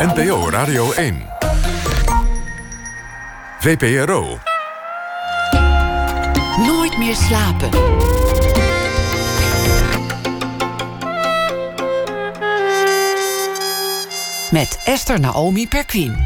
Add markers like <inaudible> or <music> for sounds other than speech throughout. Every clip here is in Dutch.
NPO Radio 1. VPRO. Nooit meer slapen. Met Esther Naomi Perquin.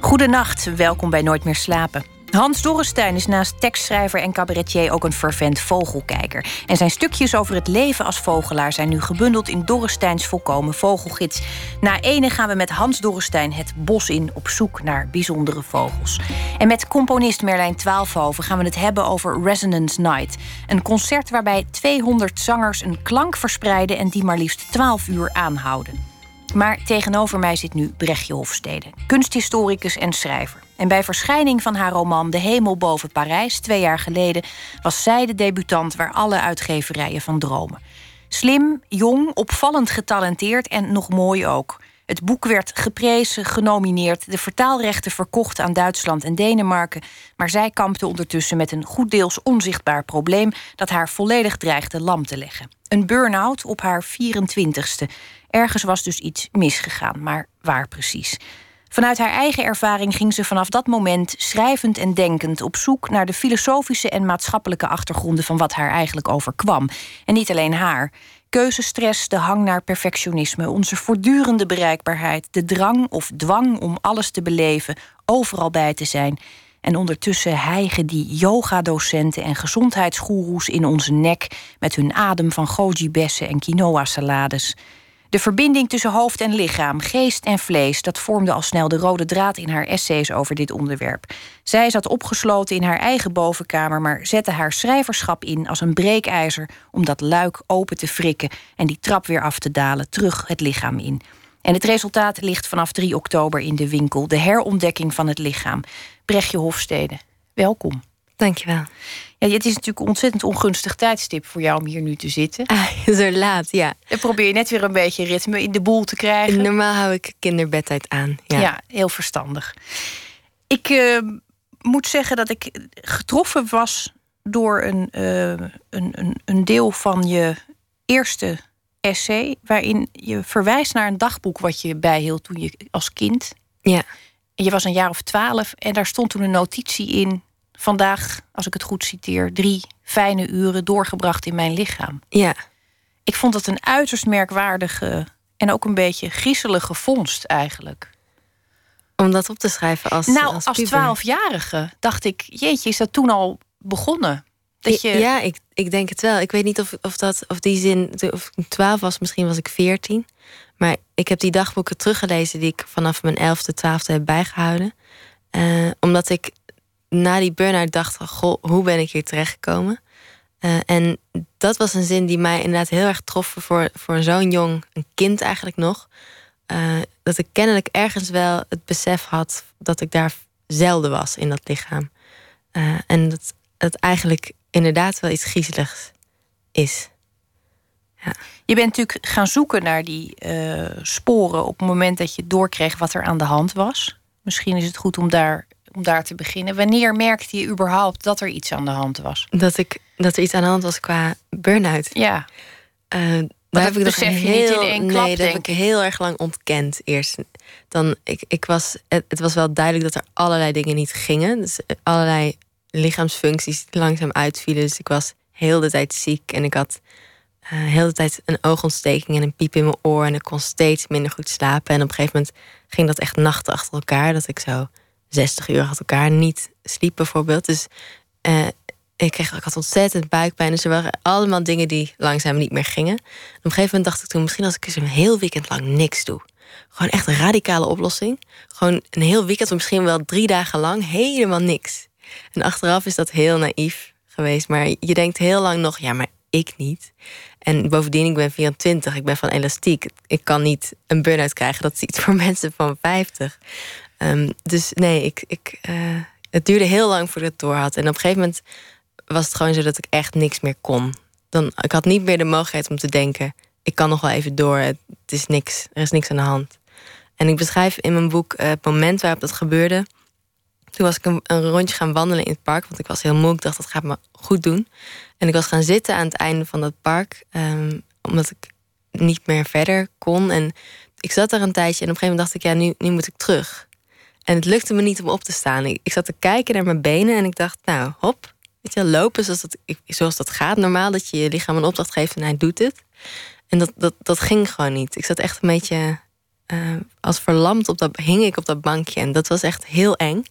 Goedenacht, welkom bij Nooit meer slapen. Hans Dorrestein is naast tekstschrijver en cabaretier ook een fervent vogelkijker. En zijn stukjes over het leven als vogelaar zijn nu gebundeld in Dorresteins volkomen vogelgids. Na ene gaan we met Hans Dorrestein het bos in op zoek naar bijzondere vogels. En met componist Merlijn Twaalfhoven gaan we het hebben over Resonance Night. Een concert waarbij 200 zangers een klank verspreiden en die maar liefst 12 uur aanhouden. Maar tegenover mij zit nu Brechtje Hofstede, kunsthistoricus en schrijver. En bij verschijning van haar roman De Hemel boven Parijs, twee jaar geleden, was zij de debutant waar alle uitgeverijen van dromen. Slim, jong, opvallend getalenteerd en nog mooi ook. Het boek werd geprezen, genomineerd, de vertaalrechten verkocht aan Duitsland en Denemarken. Maar zij kampte ondertussen met een goed deels onzichtbaar probleem dat haar volledig dreigde lam te leggen. Een burn-out op haar 24ste. Ergens was dus iets misgegaan, maar waar precies? Vanuit haar eigen ervaring ging ze vanaf dat moment schrijvend en denkend op zoek naar de filosofische en maatschappelijke achtergronden van wat haar eigenlijk overkwam. En niet alleen haar. Keuzestress, de hang naar perfectionisme, onze voortdurende bereikbaarheid, de drang of dwang om alles te beleven, overal bij te zijn. En ondertussen hijgen die yoga-docenten en gezondheidsgoeroes in onze nek met hun adem van goji-bessen en quinoa-salades. De verbinding tussen hoofd en lichaam, geest en vlees, dat vormde al snel de rode draad in haar essays over dit onderwerp. Zij zat opgesloten in haar eigen bovenkamer, maar zette haar schrijverschap in als een breekijzer om dat luik open te frikken en die trap weer af te dalen, terug het lichaam in. En het resultaat ligt vanaf 3 oktober in de winkel: de herontdekking van het lichaam. Brechtje Hofstede, welkom. Dankjewel. Ja, het is natuurlijk een ontzettend ongunstig tijdstip voor jou om hier nu te zitten. Ah, <laughs> zo laat, ja. Dan probeer je net weer een beetje ritme in de boel te krijgen. Normaal hou ik kinderbedtijd aan. Ja, ja heel verstandig. Ik uh, moet zeggen dat ik getroffen was door een, uh, een, een, een deel van je eerste essay, waarin je verwijst naar een dagboek wat je bijhield toen je als kind. Ja. En je was een jaar of twaalf en daar stond toen een notitie in vandaag, als ik het goed citeer, drie fijne uren doorgebracht in mijn lichaam. Ja. Ik vond het een uiterst merkwaardige en ook een beetje griezelige vondst eigenlijk. Om dat op te schrijven als Nou, als twaalfjarige dacht ik, jeetje, is dat toen al begonnen? Dat je... Ja, ik, ik denk het wel. Ik weet niet of, of dat of die zin, of ik twaalf was, misschien was ik veertien. Maar ik heb die dagboeken teruggelezen die ik vanaf mijn elfde, twaalfde heb bijgehouden. Uh, omdat ik na die burn-out dacht: goh, hoe ben ik hier terechtgekomen? Uh, en dat was een zin die mij inderdaad heel erg trof voor, voor zo'n jong, een kind eigenlijk nog. Uh, dat ik kennelijk ergens wel het besef had dat ik daar zelden was in dat lichaam. Uh, en dat het eigenlijk inderdaad wel iets griezeligs is. Ja. Je bent natuurlijk gaan zoeken naar die sporen op het moment dat je doorkreeg wat er aan de hand was. Misschien is het goed om daar om daar te beginnen. Wanneer merkte je überhaupt dat er iets aan de hand was? Dat, ik, dat er iets aan de hand was qua burn-out? Ja. Uh, daar heb ik nog heel, niet in één klap, nee, dat heb ik heel erg lang ontkend eerst. Dan, ik, ik was, het, het, was wel duidelijk dat er allerlei dingen niet gingen. Dus eh, allerlei lichaamsfuncties langzaam uitvielen. Dus ik was heel de tijd ziek en ik had uh, heel de tijd een oogontsteking en een piep in mijn oor. En ik kon steeds minder goed slapen. En op een gegeven moment ging dat echt nachten achter elkaar. Dat ik zo 60 uur achter elkaar niet sliep bijvoorbeeld. Dus uh, ik, kreeg, ik had ontzettend buikpijn. Dus er waren allemaal dingen die langzaam niet meer gingen. op een gegeven moment dacht ik toen... misschien als ik eens een heel weekend lang niks doe. Gewoon echt een radicale oplossing. Gewoon een heel weekend, of misschien wel drie dagen lang... helemaal niks. En achteraf is dat heel naïef geweest. Maar je denkt heel lang nog, ja, maar ik niet. En bovendien, ik ben 24, ik ben van elastiek. Ik kan niet een burn-out krijgen. Dat is iets voor <laughs> mensen van 50. Um, dus nee, ik, ik, uh, het duurde heel lang voordat ik het door had. En op een gegeven moment was het gewoon zo dat ik echt niks meer kon. Dan, ik had niet meer de mogelijkheid om te denken: ik kan nog wel even door. Het is niks, er is niks aan de hand. En ik beschrijf in mijn boek uh, het moment waarop dat gebeurde. Toen was ik een, rondje gaan wandelen in het park, want ik was heel moe. Ik dacht dat gaat me goed doen. En ik was gaan zitten aan het einde van dat park, um, omdat ik niet meer verder kon. En ik zat daar een tijdje en op een gegeven moment dacht ik, ja, nu, nu moet ik terug. En het lukte me niet om op te staan. Ik, ik zat te kijken naar mijn benen en ik dacht, nou, hop. Weet je, lopen zoals dat, zoals dat gaat normaal. Dat je je lichaam een opdracht geeft en hij doet het. En dat, dat, dat ging gewoon niet. Ik zat echt een beetje uh, als verlamd op dat, hing ik op dat bankje. En dat was echt heel eng.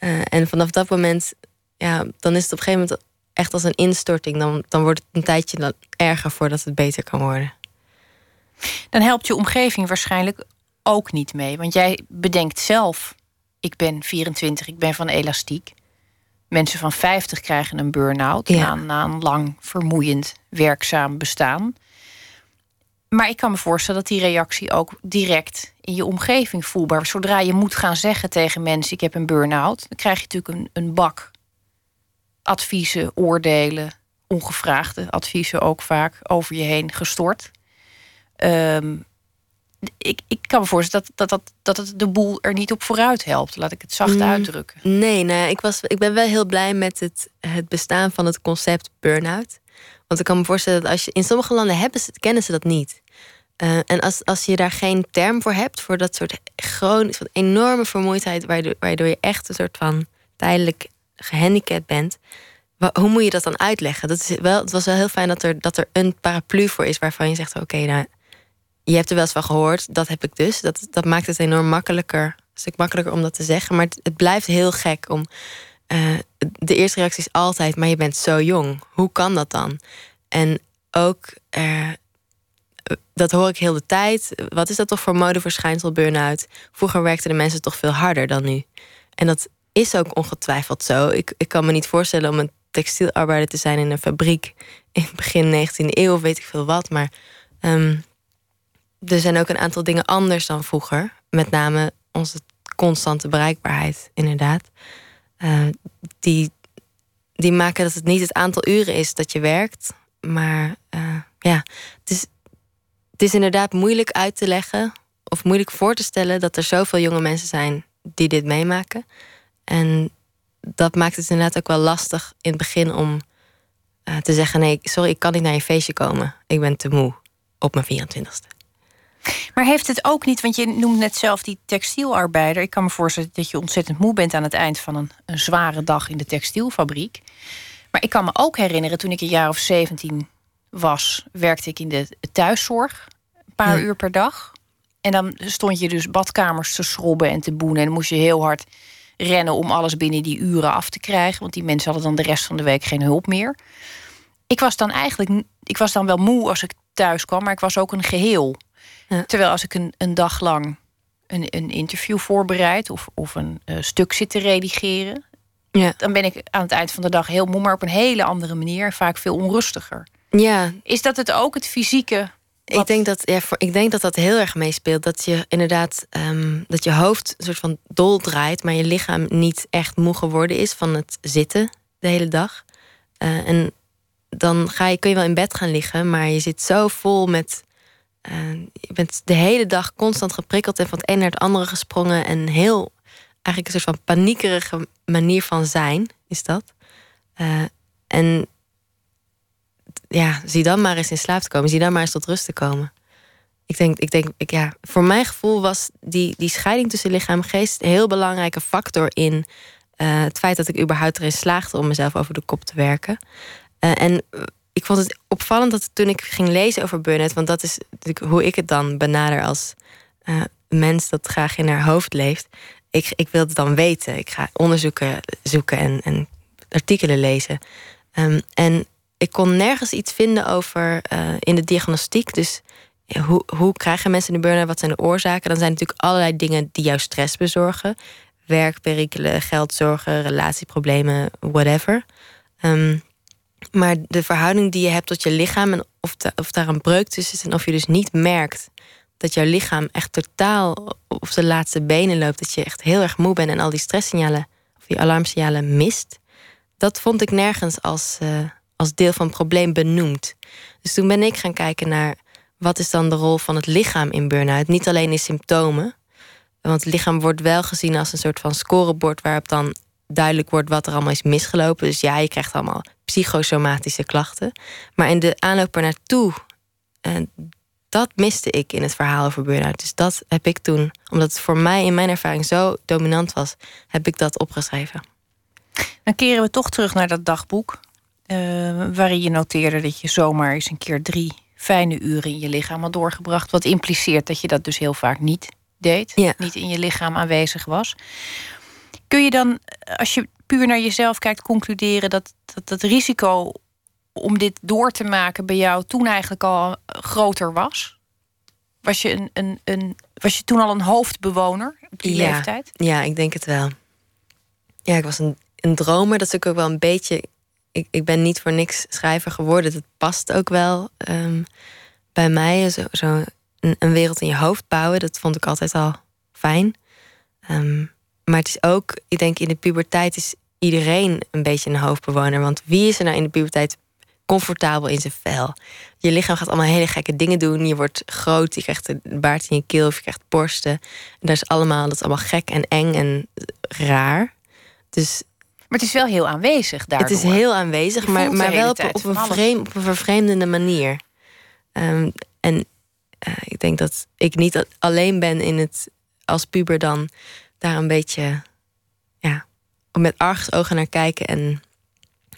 Uh, en vanaf dat moment, ja, dan is het op een gegeven moment echt als een instorting. Dan, dan wordt het een tijdje dan erger voordat het beter kan worden. Dan helpt je omgeving waarschijnlijk ook niet mee. Want jij bedenkt zelf, ik ben 24, ik ben van elastiek. Mensen van 50 krijgen een burn-out na, na een lang vermoeiend werkzaam bestaan. Maar ik kan me voorstellen dat die reactie ook direct in je omgeving voelbaar. Zodra je moet gaan zeggen tegen mensen: ik heb een burn-out, dan krijg je natuurlijk een, een bak adviezen, oordelen, ongevraagde adviezen ook vaak over je heen gestort. Um, ik, ik kan me voorstellen dat, dat, dat, dat het de boel er niet op vooruit helpt. Laat ik het zacht mm, uitdrukken. Nee, nee ik, was, ik ben wel heel blij met het, het bestaan van het concept burn-out. Want ik kan me voorstellen dat als je in sommige landen hebben ze, kennen ze dat niet. Uh, en als, als je daar geen term voor hebt, voor dat soort chronische, enorme vermoeidheid, waardoor, waardoor je echt een soort van tijdelijk gehandicapt bent, hoe moet je dat dan uitleggen? Dat is wel, het was wel heel fijn dat er, dat er een paraplu voor is waarvan je zegt: Oké, nou, je hebt er wel eens van gehoord, dat heb ik dus. Dat, dat maakt het enorm makkelijker, een stuk makkelijker om dat te zeggen. Maar het, blijft heel gek om. Uh, de eerste reactie is altijd: maar je bent zo jong. Hoe kan dat dan? En ook, uh, dat hoor ik heel de tijd. Wat is dat toch voor modeverschijnsel, burn-out? Vroeger werkten de mensen toch veel harder dan nu. En dat is ook ongetwijfeld zo. Ik, ik kan me niet voorstellen om een textielarbeider te zijn in een fabriek in begin 19e eeuw, weet ik veel wat. Maar um, er zijn ook een aantal dingen anders dan vroeger. Met name onze constante bereikbaarheid, inderdaad. Uh, die, die maken dat het niet het aantal uren is dat je werkt. Maar uh, ja, het is, het is inderdaad moeilijk uit te leggen. Of moeilijk voor te stellen dat er zoveel jonge mensen zijn die dit meemaken. En dat maakt het inderdaad ook wel lastig in het begin om uh, te zeggen: nee, sorry, ik kan niet naar je feestje komen. Ik ben te moe op mijn 24ste. Maar heeft het ook niet, want je noemt net zelf die textielarbeider. Ik kan me voorstellen dat je ontzettend moe bent aan het eind van een, een zware dag in de textielfabriek. Maar ik kan me ook herinneren, toen ik een jaar of 17 was, werkte ik in de thuiszorg. Een paar uur per dag. En dan stond je dus badkamers te schrobben en te boenen. En dan moest je heel hard rennen om alles binnen die uren af te krijgen. Want die mensen hadden dan de rest van de week geen hulp meer. Ik was dan eigenlijk, ik was dan wel moe als ik thuis kwam, maar ik was ook een geheel. Terwijl als ik een, een dag lang een, een interview voorbereid of, of een uh, stuk zit te redigeren, ja. dan ben ik aan het eind van de dag heel moe, maar op een hele andere manier, vaak veel onrustiger. Ja. Is dat het ook, het fysieke? Ik, denk dat, ja, voor, ik denk dat dat heel erg meespeelt. Dat je inderdaad um, dat je hoofd een soort van dol draait, maar je lichaam niet echt moe geworden is van het zitten de hele dag. Uh, en dan ga je, kun je wel in bed gaan liggen, maar je zit zo vol met je bent de hele dag constant geprikkeld en van het een naar het andere gesprongen. En heel, eigenlijk een soort van paniekerige manier van zijn is dat. Uh, en ja, zie dan maar eens in slaap te komen. Zie dan maar eens tot rust te komen. Ik denk, ik denk ik, ja, voor mijn gevoel was die, die scheiding tussen lichaam en geest een heel belangrijke factor in uh, het feit dat ik überhaupt erin slaagde om mezelf over de kop te werken. Uh, en ik vond het opvallend dat toen ik ging lezen over burn want dat is hoe ik het dan benader als uh, mens dat graag in haar hoofd leeft. Ik, ik wil het dan weten. Ik ga onderzoeken zoeken en, en artikelen lezen. Um, en ik kon nergens iets vinden over uh, in de diagnostiek. Dus hoe, hoe krijgen mensen een burn-out? Wat zijn de oorzaken? Dan zijn natuurlijk allerlei dingen die jou stress bezorgen. Werkperikelen, geldzorgen, relatieproblemen, whatever. Um, maar de verhouding die je hebt tot je lichaam en of, of daar een breuk tussen zit en of je dus niet merkt dat jouw lichaam echt totaal op de laatste benen loopt, dat je echt heel erg moe bent en al die stresssignalen of die alarmsignalen mist, dat vond ik nergens als, uh, als deel van het probleem benoemd. Dus toen ben ik gaan kijken naar wat is dan de rol van het lichaam in burn-out. Niet alleen in symptomen, want het lichaam wordt wel gezien als een soort van scorebord waarop dan duidelijk wordt wat er allemaal is misgelopen. Dus ja, je krijgt allemaal psychosomatische klachten. Maar in de aanloop er naartoe, uh, dat miste ik in het verhaal over burn-out. Dus dat heb ik toen, omdat het voor mij in mijn ervaring zo dominant was, heb ik dat opgeschreven. Dan keren we toch terug naar dat dagboek. Uh, waarin je noteerde dat je zomaar eens een keer drie fijne uren in je lichaam had doorgebracht. Wat impliceert dat je dat dus heel vaak niet deed. Ja. Niet in je lichaam aanwezig was. Kun je dan, als je puur naar jezelf kijkt, concluderen dat, dat het risico om dit door te maken bij jou toen eigenlijk al groter was? Was je, een, een, een, was je toen al een hoofdbewoner op die ja, leeftijd? Ja, ik denk het wel. Ja, ik was een, een dromer. Dat is ook wel een beetje. Ik, ik ben niet voor niks schrijver geworden. Dat past ook wel um, bij mij. Zo, zo een, een, wereld in je hoofd bouwen, dat vond ik altijd al fijn. Um, maar het is ook, ik denk in de puberteit is iedereen een beetje een hoofdbewoner. Want wie is er nou in de puberteit comfortabel in zijn vel? Je lichaam gaat allemaal hele gekke dingen doen. Je wordt groot, je krijgt een baard in je keel of je krijgt borsten. En dat is allemaal, dat is allemaal gek en eng en raar. Dus maar het is wel heel aanwezig daar. Het is heel aanwezig, maar, maar wel op, op, een op een vervreemdende manier. Um, en uh, ik denk dat ik niet alleen ben in het als puber dan daar een beetje ja, met argusogen naar kijken en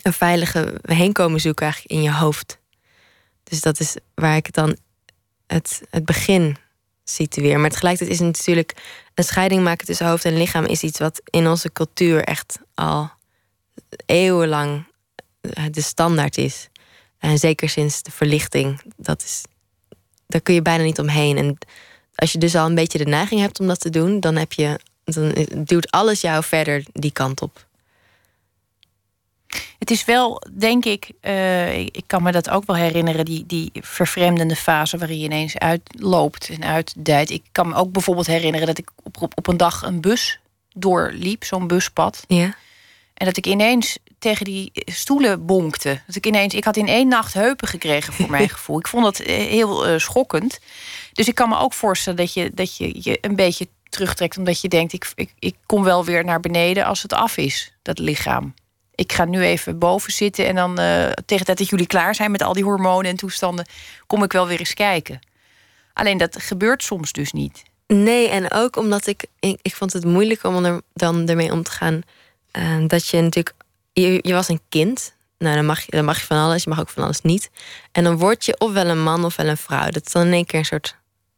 een veilige heenkomen zoeken eigenlijk in je hoofd. Dus dat is waar ik dan het, het begin situeer. Maar tegelijkertijd is het natuurlijk een scheiding maken tussen hoofd en lichaam is iets wat in onze cultuur echt al eeuwenlang de standaard is. En zeker sinds de verlichting, dat is, daar kun je bijna niet omheen. En als je dus al een beetje de neiging hebt om dat te doen, dan heb je dan duwt alles jou verder die kant op. Het is wel, denk ik, uh, ik kan me dat ook wel herinneren, die, die vervreemdende fase waarin je ineens uitloopt en uitdijt. Ik kan me ook bijvoorbeeld herinneren dat ik op, op, op een dag een bus doorliep, zo'n buspad. Ja. En dat ik ineens tegen die stoelen bonkte. Dat ik ineens, ik had in één nacht heupen gekregen voor mijn <laughs> gevoel. Ik vond dat eh, heel uh, schokkend. Dus ik kan me ook voorstellen dat je, dat je je een beetje terugtrekt omdat je denkt: ik, ik, ik kom wel weer naar beneden als het af is, dat lichaam. Ik ga nu even boven zitten en dan uh, tegen de tijd dat jullie klaar zijn met al die hormonen en toestanden, kom ik wel weer eens kijken. Alleen dat gebeurt soms dus niet. Nee, en ook omdat ik, ik, ik vond het moeilijk om er dan ermee om te gaan. Uh, dat je natuurlijk, je, je was een kind. Nou, dan mag, je, dan mag je van alles, je mag ook van alles niet. En dan word je ofwel een man ofwel een vrouw. Dat is dan in één keer een soort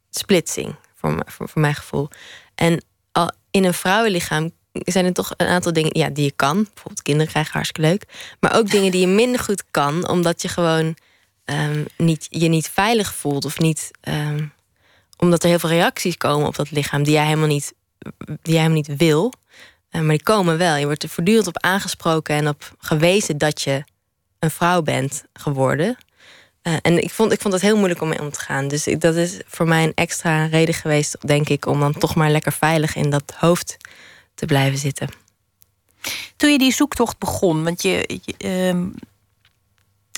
splitsing, voor, voor, mijn gevoel. En al in een vrouwenlichaam zijn er toch een aantal dingen ja, die je kan. Bijvoorbeeld kinderen krijgen hartstikke leuk. Maar ook dingen die je minder goed kan, omdat je gewoon um, niet, je niet veilig voelt. Of niet, um, omdat er heel veel reacties komen op dat lichaam die jij helemaal niet, die jij helemaal niet wil. Uh, maar die komen wel. Je wordt er voortdurend op aangesproken en op gewezen dat je een vrouw bent geworden. Uh, en ik vond, ik vond het heel moeilijk om mee om te gaan. Dus dat is voor mij een extra reden geweest, denk ik, om dan toch maar lekker veilig in dat hoofd te blijven zitten. Toen je die zoektocht begon, want je. uh,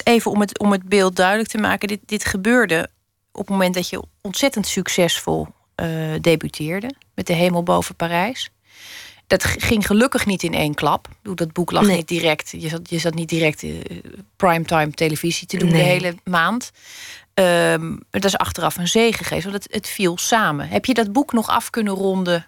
even om het, om het beeld duidelijk te maken, dit, dit gebeurde op het moment dat je ontzettend succesvol uh, debuteerde met de hemel boven Parijs. Dat ging gelukkig niet in één klap. Dat boek lag niet direct. Je zat, je zat niet direct uh, primetime televisie te doen de hele maand. Um, dat is achteraf een zegen geweest, want het, het viel samen. Heb je dat boek nog af kunnen ronden?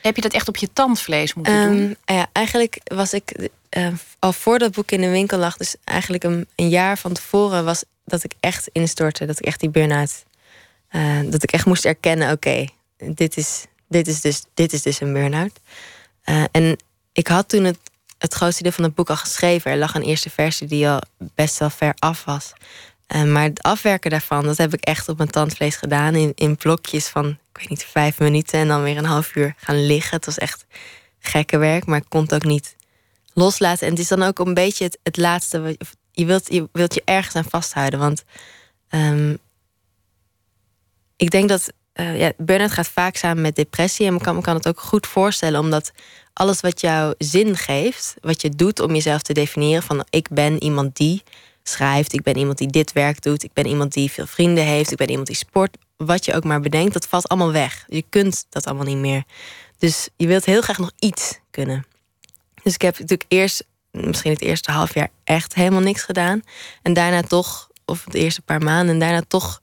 Heb je dat echt op je tandvlees moeten um, doen? Ja, eigenlijk was ik uh, al voor dat boek in de winkel lag, dus eigenlijk een, een, jaar van tevoren was dat ik echt instortte, dat ik echt die burn-out, uh, dat ik echt moest erkennen: oké, dit, is, dit, is dus, dit is dus een burn-out. Uh, en ik had toen het, het grootste deel van het boek al geschreven. Er lag een eerste versie die al best wel ver af was. Uh, maar het afwerken daarvan, dat heb ik echt op mijn tandvlees gedaan. In, in blokjes van, ik weet niet, vijf minuten. En dan weer een half uur gaan liggen. Het was echt gekke werk, maar ik kon het ook niet loslaten. En het is dan ook een beetje het, laatste. Je wilt, je wilt je ergens aan vasthouden. Want um, ik denk dat uh, ja, burn-out gaat vaak samen met depressie. En me kan, me kan het ook goed voorstellen, omdat alles wat jou zin geeft, wat je doet om jezelf te definiëren van ik ben iemand die schrijft, ik ben iemand die dit werk doet, ik ben iemand die veel vrienden heeft, ik ben iemand die sport, wat je ook maar bedenkt, dat valt allemaal weg. Je kunt dat allemaal niet meer. Dus je wilt heel graag nog iets kunnen. Dus ik heb natuurlijk eerst, misschien het eerste half jaar, echt helemaal niks gedaan. En daarna toch, of de eerste paar maanden, en daarna toch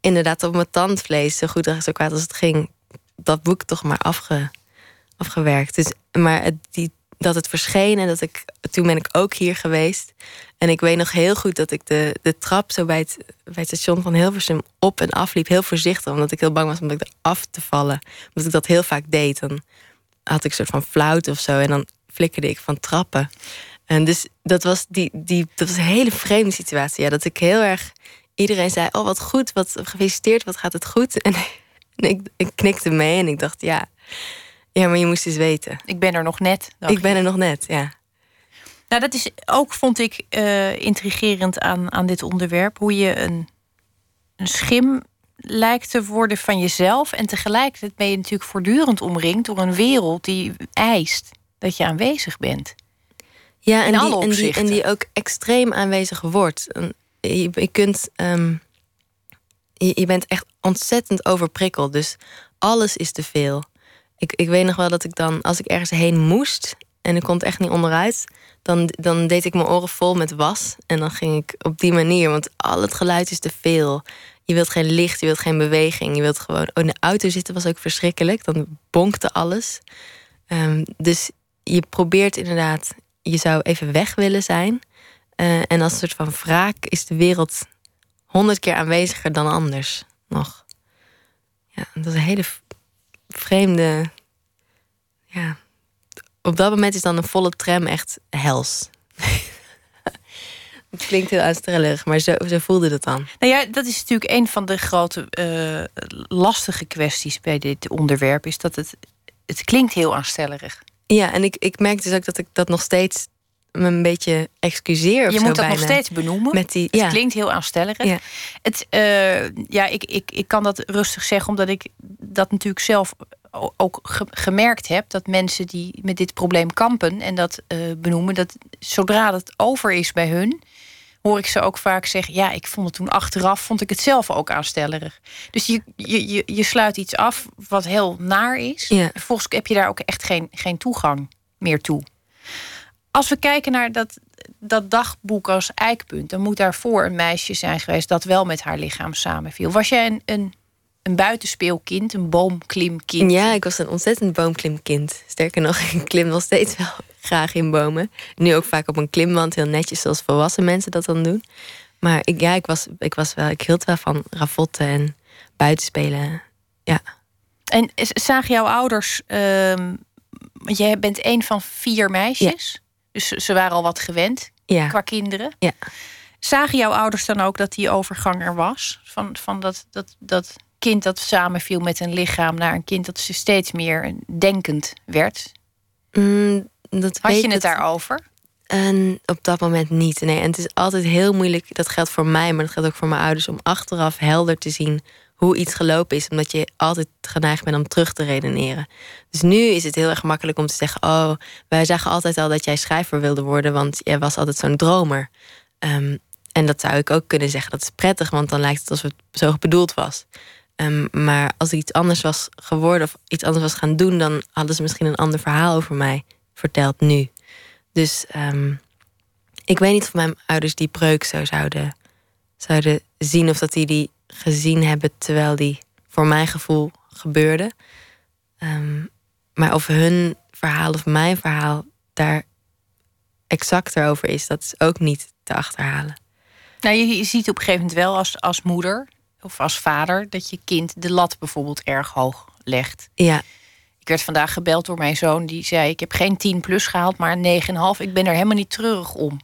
inderdaad op mijn tandvlees, zo goed zo kwaad als het ging, dat boek toch maar afge, afgewerkt. Dus, maar die, dat het verscheen en dat ik. Toen ben ik ook hier geweest. En ik weet nog heel goed dat ik de, de trap zo bij het, bij het station van Hilversum op en af liep. Heel voorzichtig, omdat ik heel bang was om er af te vallen. Omdat ik dat heel vaak deed. Dan had ik een soort van flauwte of zo. En dan flikkerde ik van trappen. En dus dat was, die, die, dat was een hele vreemde situatie. Ja, dat ik heel erg. Iedereen zei: Oh, wat goed, wat gefeliciteerd, wat gaat het goed. <laughs> En, ik, ik knikte mee en ik dacht: Ja, ja, maar je moest eens weten. Ik ben er nog net. Ik ben er nog net, ja. Nou, dat is ook, vond ik, uh, intrigerend aan, aan dit onderwerp. Hoe je een, een schim lijkt te worden van jezelf. En tegelijkertijd ben je natuurlijk voortdurend omringd door een wereld die eist dat je aanwezig bent. Ja, en, die, en, die, en die ook extreem aanwezig wordt. Je, je kunt. Je bent echt ontzettend overprikkeld. Dus alles is te veel. Ik, ik weet nog wel dat ik dan, als ik ergens heen moest en ik kon het echt niet onderuit, dan, dan deed ik mijn oren vol met was. En dan ging ik op die manier, want al het geluid is te veel. Je wilt geen licht, je wilt geen beweging. Je wilt gewoon. Oh, in de auto zitten was ook verschrikkelijk. Dan bonkte alles. Um, dus je probeert inderdaad, je zou even weg willen zijn. Uh, en als een soort van wraak is de wereld honderd keer aanweziger dan anders nog. Ja, dat is een hele vreemde. Ja. Op dat moment is dan een volle tram echt hels. <laughs> Het klinkt heel aanstellerig, maar zo, zo voelde het dan. Nou ja, dat is natuurlijk een van de grote uh, lastige kwesties bij dit onderwerp. Is dat het, het klinkt heel aanstellerig. Ja, en ik, ik merk dus ook dat ik dat nog steeds me een beetje excuseer. Je moet dat nog steeds benoemen. Met die, het klinkt heel aanstellerig. Ja. Het, uh, ja, ik, ik, ik kan dat rustig zeggen, omdat ik dat natuurlijk zelf ook gemerkt heb. Dat mensen die met dit probleem kampen en dat uh, benoemen, dat zodra het over is bij hun, hoor ik ze ook vaak zeggen: Ja, ik vond het toen achteraf, vond ik het zelf ook aanstellerig. Dus je, je, je, je sluit iets af wat heel naar is. Ja. Volgens heb je daar ook echt geen, geen toegang meer toe. Als we kijken naar dat, dat dagboek als eikpunt, dan moet daarvoor een meisje zijn geweest dat wel met haar lichaam samenviel. Was jij een, een, een buitenspeelkind, een boomklimkind? Ja, ik was een ontzettend boomklimkind. Sterker nog, <laughs> ik klim nog steeds wel graag in bomen. Nu ook vaak op een klimwand, heel netjes zoals volwassen mensen dat dan doen. Maar ik, ja, ik, was, ik, was wel, ik hield wel van ravotten en buitenspelen. Ja. En zagen jouw ouders, uh, want jij bent een van vier meisjes. Dus ze waren al wat gewend ja. qua kinderen. Ja. Zagen jouw ouders dan ook dat die overgang er was? Van, van dat, dat, dat kind dat samenviel met een lichaam naar een kind dat ze steeds meer denkend werd? Mm, dat Had je het daarover? En op dat moment niet. Nee, en het is altijd heel moeilijk. Dat geldt voor mij, maar dat geldt ook voor mijn ouders om achteraf helder te zien hoe iets gelopen is, omdat je altijd geneigd bent om terug te redeneren. Dus nu is het heel erg makkelijk om te zeggen: Oh, wij zagen altijd al dat jij schrijver wilde worden, want jij was altijd zo'n dromer. Um, en dat zou ik ook kunnen zeggen. Dat is prettig, want dan lijkt het alsof het zo bedoeld was. Um, maar als ik iets anders was geworden of iets anders was gaan doen, dan hadden ze misschien een ander verhaal over mij verteld nu. Dus um, ik weet niet of mijn ouders die breuk zo zouden, zouden zien of dat die die gezien hebben terwijl die voor mijn gevoel gebeurde. Um, maar of hun verhaal of mijn verhaal daar exacter over is, dat is ook niet te achterhalen. Nou, je, ziet op een gegeven moment wel als, als moeder of als vader dat je kind de lat bijvoorbeeld erg hoog legt. Ja. Ik werd vandaag gebeld door mijn zoon die zei: Ik heb geen 10 plus gehaald, maar 9,5. Ik ben er helemaal niet treurig om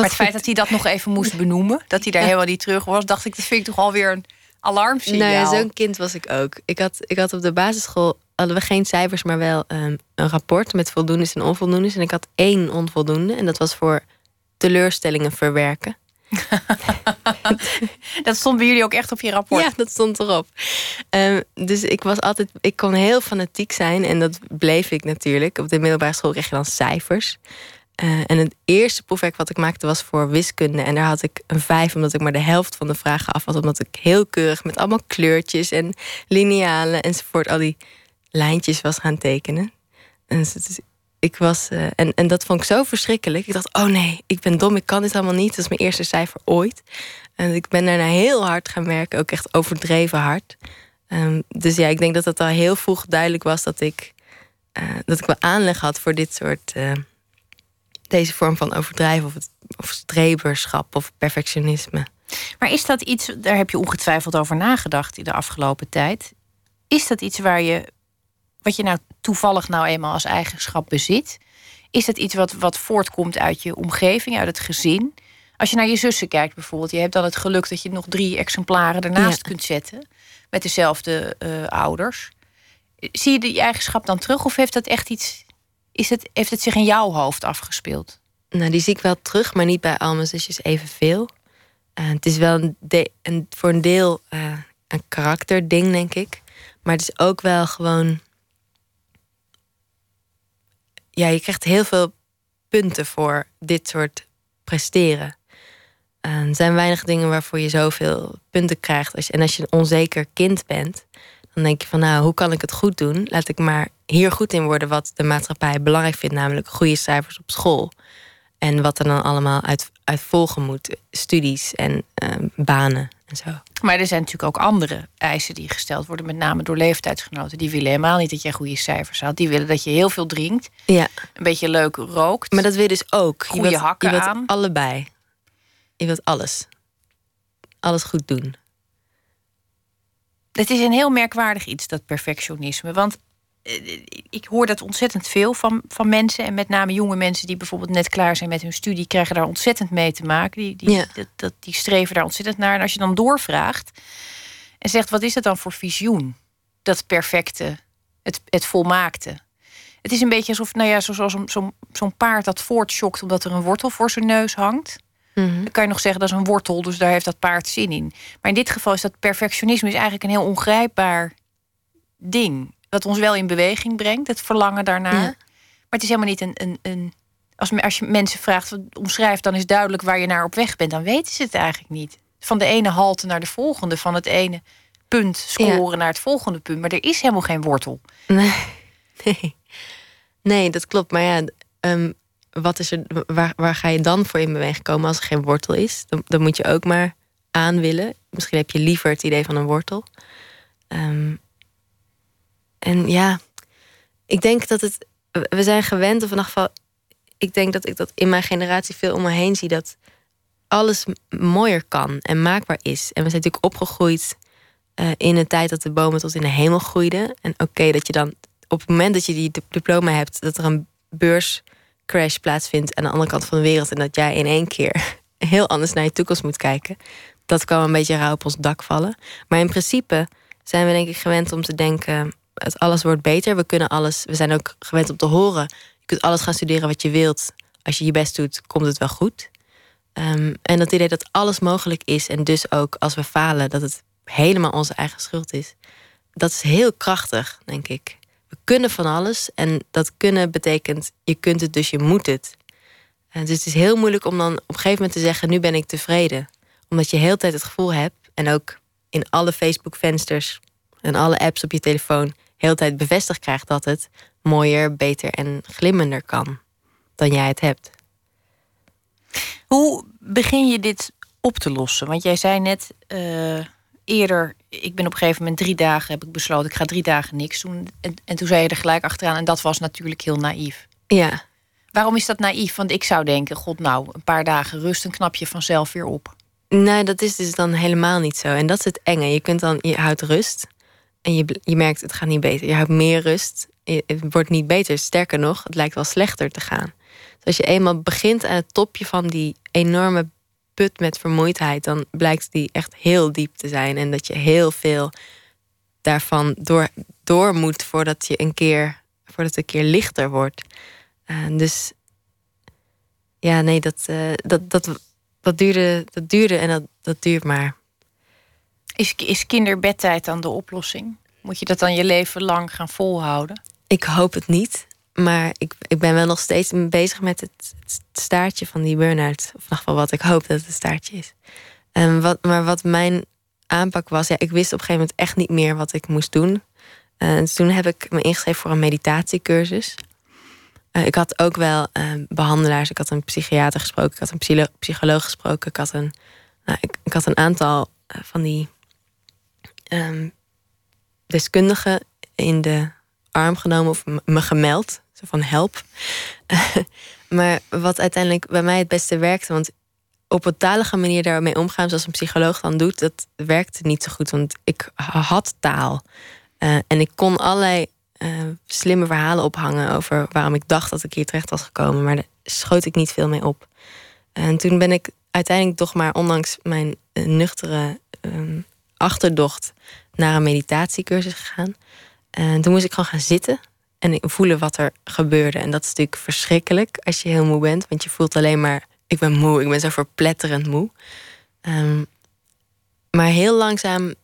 maar het feit dat hij dat nog even moest benoemen, dat hij daar helemaal niet terug was, dacht ik, dat vind ik toch alweer een alarmsignaal. Nou ja, zo'n kind was ik ook. Ik had, ik had op de basisschool hadden we geen cijfers, maar wel um, een rapport met voldoendes en onvoldoendes. En ik had één onvoldoende en dat was voor teleurstellingen verwerken. <laughs> dat stond bij jullie ook echt op je rapport? Ja, dat stond erop. Um, dus ik was altijd, ik kon heel fanatiek zijn en dat bleef ik natuurlijk. Op de middelbare school kreeg je dan cijfers. Uh, en het eerste proefwerk wat ik maakte was voor wiskunde. En daar had ik een vijf, omdat ik maar de helft van de vragen af was. Omdat ik heel keurig met allemaal kleurtjes en linealen enzovoort... al die lijntjes was gaan tekenen. En dus ik was. Uh, en, en dat vond ik zo verschrikkelijk. Ik dacht, oh nee, ik ben dom, ik kan dit allemaal niet. Dat is mijn eerste cijfer ooit. En ik ben daarna heel hard gaan werken, ook echt overdreven hard. Um, dus ja, ik denk dat het al heel vroeg duidelijk was dat ik, uh, dat ik wel aanleg had voor dit soort. Deze vorm van overdrijven of, of streberschap of perfectionisme. Maar is dat iets, daar heb je ongetwijfeld over nagedacht in de afgelopen tijd. Is dat iets waar je, wat je nou toevallig nou eenmaal als eigenschap bezit? Is dat iets wat, wat voortkomt uit je omgeving, uit het gezin? Als je naar je zussen kijkt bijvoorbeeld, je hebt dan het geluk dat je nog drie exemplaren ernaast kunt zetten met dezelfde uh, ouders. Zie je die eigenschap dan terug of heeft dat echt iets, is het, heeft het zich in jouw hoofd afgespeeld? Nou, die zie ik wel terug, maar niet bij al mijn zusjes evenveel. Uh, het is wel een, voor een deel uh, een karakterding, denk ik. Maar het is ook wel gewoon. Ja, je krijgt heel veel punten voor dit soort presteren. er zijn weinig dingen waarvoor je zoveel punten krijgt. En als je een onzeker kind bent, dan denk je van nou, hoe kan ik het goed doen? Laat ik maar hier goed in worden wat de maatschappij belangrijk vindt, namelijk goede cijfers op school. En wat er dan allemaal uit, uit volgen moet. Studies en ehm, banen en zo. Maar er zijn natuurlijk ook andere eisen die gesteld worden. Met name door leeftijdsgenoten. Die willen helemaal niet dat je goede cijfers haalt. Die willen dat je heel veel drinkt. Ja. Een beetje leuk rookt. Maar dat wil je dus ook. Goede je hakken je wilt aan. allebei. Je wilt alles. Alles goed doen. Het is een heel merkwaardig iets, dat perfectionisme. Want eh, ik hoor dat ontzettend veel van, van mensen. En met name jonge mensen die bijvoorbeeld net klaar zijn met hun studie, krijgen daar ontzettend mee te maken. Die, die, Ja. dat, dat, die streven daar ontzettend naar. En als je dan doorvraagt en zegt: wat is dat dan voor visioen? Dat perfecte, het, het volmaakte. Het is een beetje alsof, nou ja, zoals zo'n paard dat voortschokt omdat er een wortel voor zijn neus hangt. Mhm. Dan kan je nog zeggen dat is een wortel, dus daar heeft dat paard zin in. Maar in dit geval is dat perfectionisme is eigenlijk een heel ongrijpbaar ding. Dat ons wel in beweging brengt, het verlangen daarnaar. Ja. Maar het is helemaal niet een. een, een als, als je mensen vraagt, wat omschrijft, dan is duidelijk waar je naar op weg bent. Dan weten ze het eigenlijk niet. Van de ene halte naar de volgende, van het ene punt scoren naar het volgende punt. Maar er is helemaal geen wortel. Nee. nee. <laughs> Nee, dat klopt. Maar ja, ehm, wat is er, waar, waar ga je dan voor in beweging komen als er geen wortel is? Dan, dan moet je ook maar aan willen. Misschien heb je liever het idee van een wortel. Ehm, en ja, ik denk dat het. We zijn gewend, of in ieder geval. Ik denk dat ik dat in mijn generatie veel om me heen zie. Dat alles mooier kan en maakbaar is. En we zijn natuurlijk opgegroeid eh, in een tijd dat de bomen tot in de hemel groeiden. En oké, dat je dan op het moment dat je die dip- diploma hebt, dat er een beurscrash plaatsvindt aan de andere kant van de wereld. En dat jij in één keer <laughs> heel anders naar je toekomst moet kijken. Dat kan een beetje rauw op ons dak vallen. Maar in principe zijn we denk ik gewend om te denken: het alles wordt beter. We kunnen alles. We zijn ook gewend om te horen. Je kunt alles gaan studeren wat je wilt. Als je je best doet, komt het wel goed. Ehm, en dat idee dat alles mogelijk is en dus ook als we falen, dat het helemaal onze eigen schuld is. Dat is heel krachtig, denk ik. Kunnen van alles en dat kunnen betekent je kunt het, dus je moet het. En dus het is heel moeilijk om dan op een gegeven moment te zeggen: nu ben ik tevreden, omdat je heel tijd het gevoel hebt en ook in alle Facebook-vensters en alle apps op je telefoon heel tijd bevestigd krijgt dat het mooier, beter en glimmender kan dan jij het hebt. Hoe begin je dit op te lossen? Want jij zei net eh, eerder, ik ben op een gegeven moment drie dagen, heb ik besloten, ik ga drie dagen niks doen. En, en toen zei je er gelijk achteraan, en dat was natuurlijk heel naïef. Ja, Waarom is dat naïef? Want ik zou denken, god nou, een paar dagen rust, een knap je vanzelf weer op. Nee, dat is dus dan helemaal niet zo. En dat is het enge. Je kunt dan, je houdt rust. En je, je merkt, het gaat niet beter. Je houdt meer rust. Het wordt niet beter. Sterker nog, het lijkt wel slechter te gaan. Dus als je eenmaal begint aan het topje van die enorme put met vermoeidheid, dan blijkt die echt heel diep te zijn. En dat je heel veel daarvan door, door moet voordat je een keer, voordat het een keer lichter wordt. Eh, dus ja, nee, dat, eh, dat, dat, dat, duurde, dat duurde en dat, dat duurt maar. Is, is kinderbedtijd dan de oplossing? Moet je dat dan je leven lang gaan volhouden? Ik hoop het niet. Maar ik, ik ben wel nog steeds bezig met het, staartje van die burn-out. Of in ieder wat ik hoop dat het staartje is. En wat, maar wat mijn aanpak was, ja, ik wist op een gegeven moment echt niet meer wat ik moest doen. En toen heb ik me ingeschreven voor een meditatiecursus. ik had ook wel behandelaars. Ik had een psychiater gesproken. Ik had een psycholoog gesproken. Ik had een, nou, ik, had een aantal van die um, deskundigen in de arm genomen of me gemeld. Van help. <laughs> maar wat uiteindelijk bij mij het beste werkte, want op een talige manier daarmee omgaan, zoals een psycholoog dan doet, dat werkte niet zo goed. Want ik had taal. Uh, en ik kon allerlei uh, slimme verhalen ophangen over waarom ik dacht dat ik hier terecht was gekomen. Maar daar schoot ik niet veel mee op. En toen ben ik uiteindelijk toch maar, ondanks mijn uh, nuchtere um, achterdocht, naar een meditatiecursus gegaan. En toen moest ik gewoon gaan zitten en voelen wat er gebeurde. En dat is natuurlijk verschrikkelijk als je heel moe bent, want je voelt alleen maar: ik ben moe, ik ben zo verpletterend moe. Um, maar heel langzaam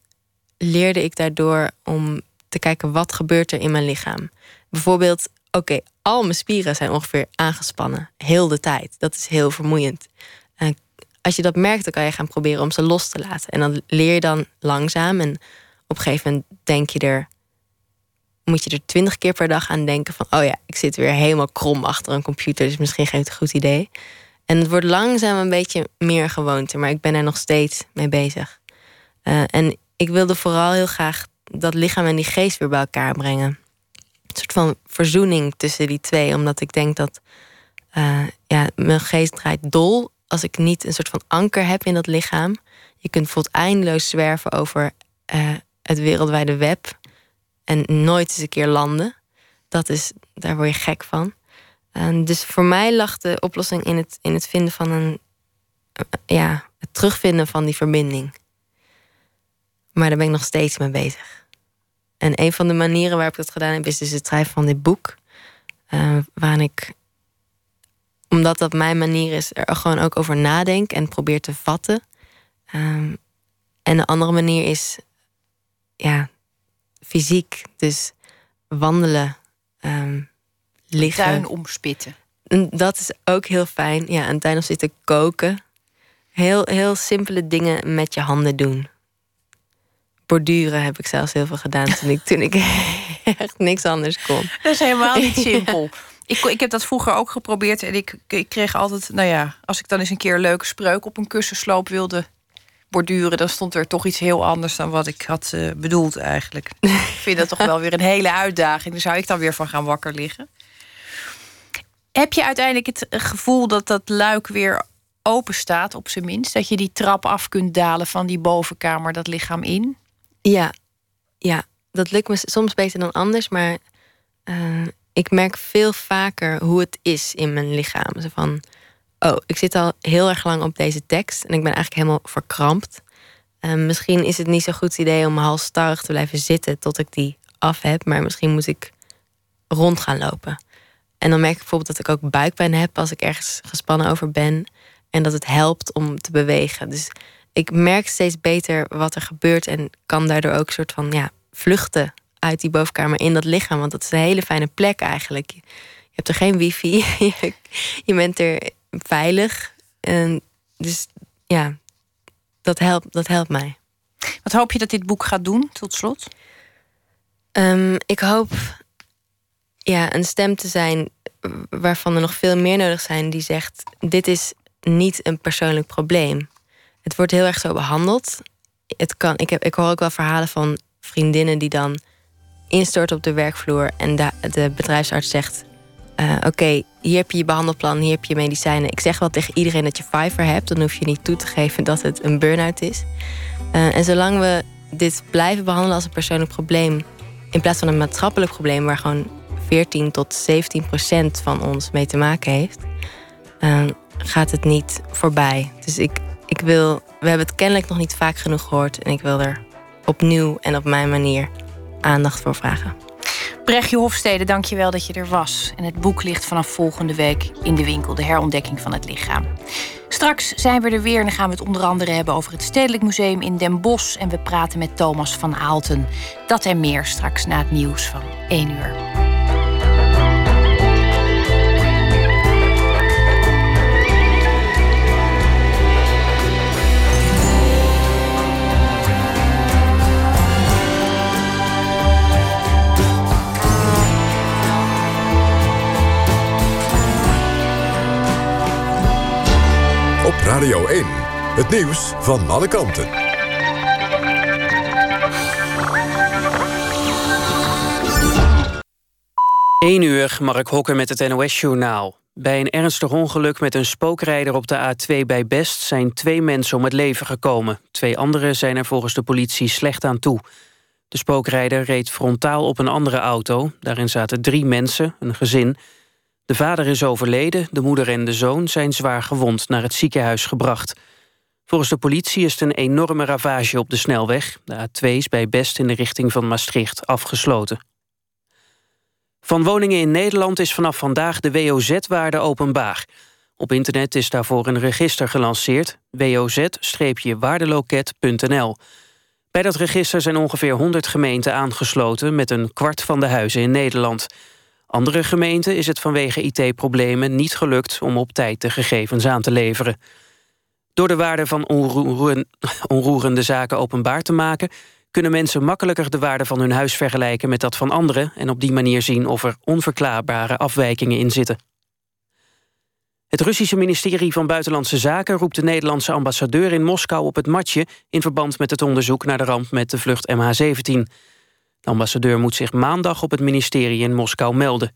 leerde ik daardoor om te kijken wat gebeurt er in mijn lichaam. Bijvoorbeeld, oké, al mijn spieren zijn ongeveer aangespannen, heel de tijd. Dat is heel vermoeiend. En als je dat merkt, dan kan je gaan proberen om ze los te laten. En dan leer je dan langzaam. En op een gegeven moment denk je er, moet je er twintig keer per dag aan denken van, oh ja, ik zit weer helemaal krom achter een computer, dus misschien geen goed idee. En het wordt langzaam een beetje meer gewoonte, maar ik ben er nog steeds mee bezig. Uh, en ik wilde vooral heel graag dat lichaam en die geest weer bij elkaar brengen. Een soort van verzoening tussen die twee, omdat ik denk dat uh, ja, mijn geest draait dol als ik niet een soort van anker heb in dat lichaam. Je kunt bijvoorbeeld eindeloos zwerven over uh, het wereldwijde web en nooit eens een keer landen. Dat is, daar word je gek van. En dus voor mij lag de oplossing in het, in het vinden van een. Ja, het terugvinden van die verbinding. Maar daar ben ik nog steeds mee bezig. En een van de manieren waarop ik dat gedaan heb, is dus het schrijven van dit boek. Uh, waarin ik, omdat dat mijn manier is, er gewoon ook over nadenk en probeer te vatten. Um, en de andere manier is ja, fysiek. Dus wandelen, um, liggen. Tuin omspitten. Dat is ook heel fijn. Ja, een tuin zitten koken. Heel, heel simpele dingen met je handen doen. Borduren heb ik zelfs heel veel gedaan toen ik, toen ik <laughs> echt niks anders kon. Dat is helemaal niet <laughs> simpel. Ik, ik heb dat vroeger ook geprobeerd en ik, ik kreeg altijd, nou ja, als ik dan eens een keer een leuke spreuk op een kussensloop wilde borduren, dan stond er toch iets heel anders dan wat ik had uh, bedoeld eigenlijk. <laughs> ik vind dat toch wel weer een hele uitdaging. Daar zou ik dan weer van gaan wakker liggen. Heb je uiteindelijk het gevoel dat dat luik weer open staat, op zijn minst? Dat je die trap af kunt dalen van die bovenkamer, dat lichaam in? Ja, ja. dat lukt me soms beter dan anders, maar uh, ik merk veel vaker hoe het is in mijn lichaam. Zo van, oh, ik zit al heel erg lang op deze tekst en ik ben eigenlijk helemaal verkrampt. Um, misschien is het niet zo'n goed idee om halstarrig te blijven zitten tot ik die af heb, maar misschien moet ik rond gaan lopen. En dan merk ik bijvoorbeeld dat ik ook buikpijn heb als ik ergens gespannen over ben en dat het helpt om te bewegen. Dus ik merk steeds beter wat er gebeurt en kan daardoor ook een soort van ja, vluchten uit die bovenkamer in dat lichaam. Want dat is een hele fijne plek eigenlijk. Je hebt er geen wifi, <laughs> je bent er veilig. En dus ja, dat helpt, dat helpt mij. Wat hoop je dat dit boek gaat doen, tot slot? Um, ik hoop ja, een stem te zijn waarvan er nog veel meer nodig zijn, die zegt: Dit is niet een persoonlijk probleem. Het wordt heel erg zo behandeld. Het kan, ik, heb, ik hoor ook wel verhalen van vriendinnen die dan instorten op de werkvloer en de, de bedrijfsarts zegt: uh, Oké, hier heb je je behandelplan, hier heb je medicijnen. Ik zeg wel tegen iedereen dat je Fiverr hebt, dan hoef je niet toe te geven dat het een burn-out is. Uh, en zolang we dit blijven behandelen als een persoonlijk probleem, in plaats van een maatschappelijk probleem waar gewoon 14 tot 17 procent van ons mee te maken heeft, uh, gaat het niet voorbij. Dus ik, ik wil, we hebben het kennelijk nog niet vaak genoeg gehoord en ik wil er opnieuw en op mijn manier aandacht voor vragen. Brechtje Hofstede, dank je wel dat je er was. En het boek ligt vanaf volgende week in de winkel, De herontdekking van het lichaam. Straks zijn we er weer en dan gaan we het onder andere hebben over het Stedelijk Museum in Den Bosch. En we praten met Thomas van Aalten. Dat en meer straks na het nieuws van 1 uur. Radio 1. Het nieuws van alle kanten. 1 uur, Mark Hokker met het NOS-journaal. Bij een ernstig ongeluk met een spookrijder op de A2 bij Best... zijn twee mensen om het leven gekomen. Twee anderen zijn er volgens de politie slecht aan toe. De spookrijder reed frontaal op een andere auto. Daarin zaten drie mensen, een gezin. De vader is overleden, de moeder en de zoon zijn zwaar gewond... naar het ziekenhuis gebracht. Volgens de politie is het een enorme ravage op de snelweg. De A2 is bij Best in de richting van Maastricht afgesloten. Van woningen in Nederland is vanaf vandaag de WOZ-waarde openbaar. Op internet is daarvoor een register gelanceerd, woz-waardeloket.nl. Bij dat register zijn ongeveer 100 gemeenten aangesloten... met een kwart van de huizen in Nederland. Andere gemeenten is het vanwege IT-problemen niet gelukt... om op tijd de gegevens aan te leveren. Door de waarde van onroerende zaken openbaar te maken kunnen mensen makkelijker de waarde van hun huis vergelijken met dat van anderen en op die manier zien of er onverklaarbare afwijkingen in zitten. Het Russische ministerie van Buitenlandse Zaken roept de Nederlandse ambassadeur in Moskou op het matje in verband met het onderzoek naar de ramp met de vlucht MH17. De ambassadeur moet zich maandag op het ministerie in Moskou melden.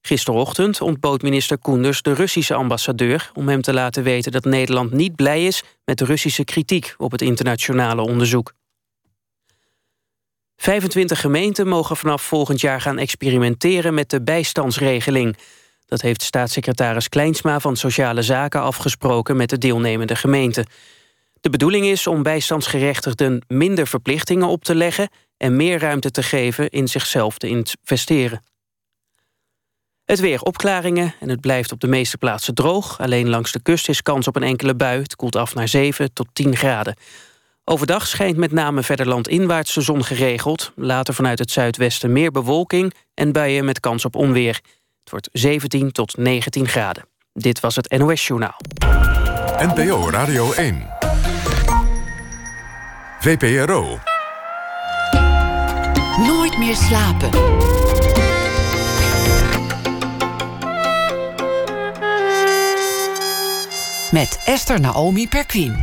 Gisterochtend ontbood minister Koenders de Russische ambassadeur... om hem te laten weten dat Nederland niet blij is... met de Russische kritiek op het internationale onderzoek. 25 gemeenten mogen vanaf volgend jaar gaan experimenteren met de bijstandsregeling. Dat heeft staatssecretaris Kleinsma van Sociale Zaken afgesproken met de deelnemende gemeenten. De bedoeling is om bijstandsgerechtigden minder verplichtingen op te leggen en meer ruimte te geven in zichzelf te investeren. Het weer opklaringen en het blijft op de meeste plaatsen droog. Alleen langs de kust is kans op een enkele bui. Het koelt af naar 7 tot 10 graden. Overdag schijnt met name verder landinwaarts de zon geregeld. Later vanuit het zuidwesten meer bewolking en buien met kans op onweer. Het wordt 17 tot 19 graden. Dit was het NOS Journaal. NPO Radio 1. VPRO. Nooit meer slapen. Met Esther Naomi Perquin.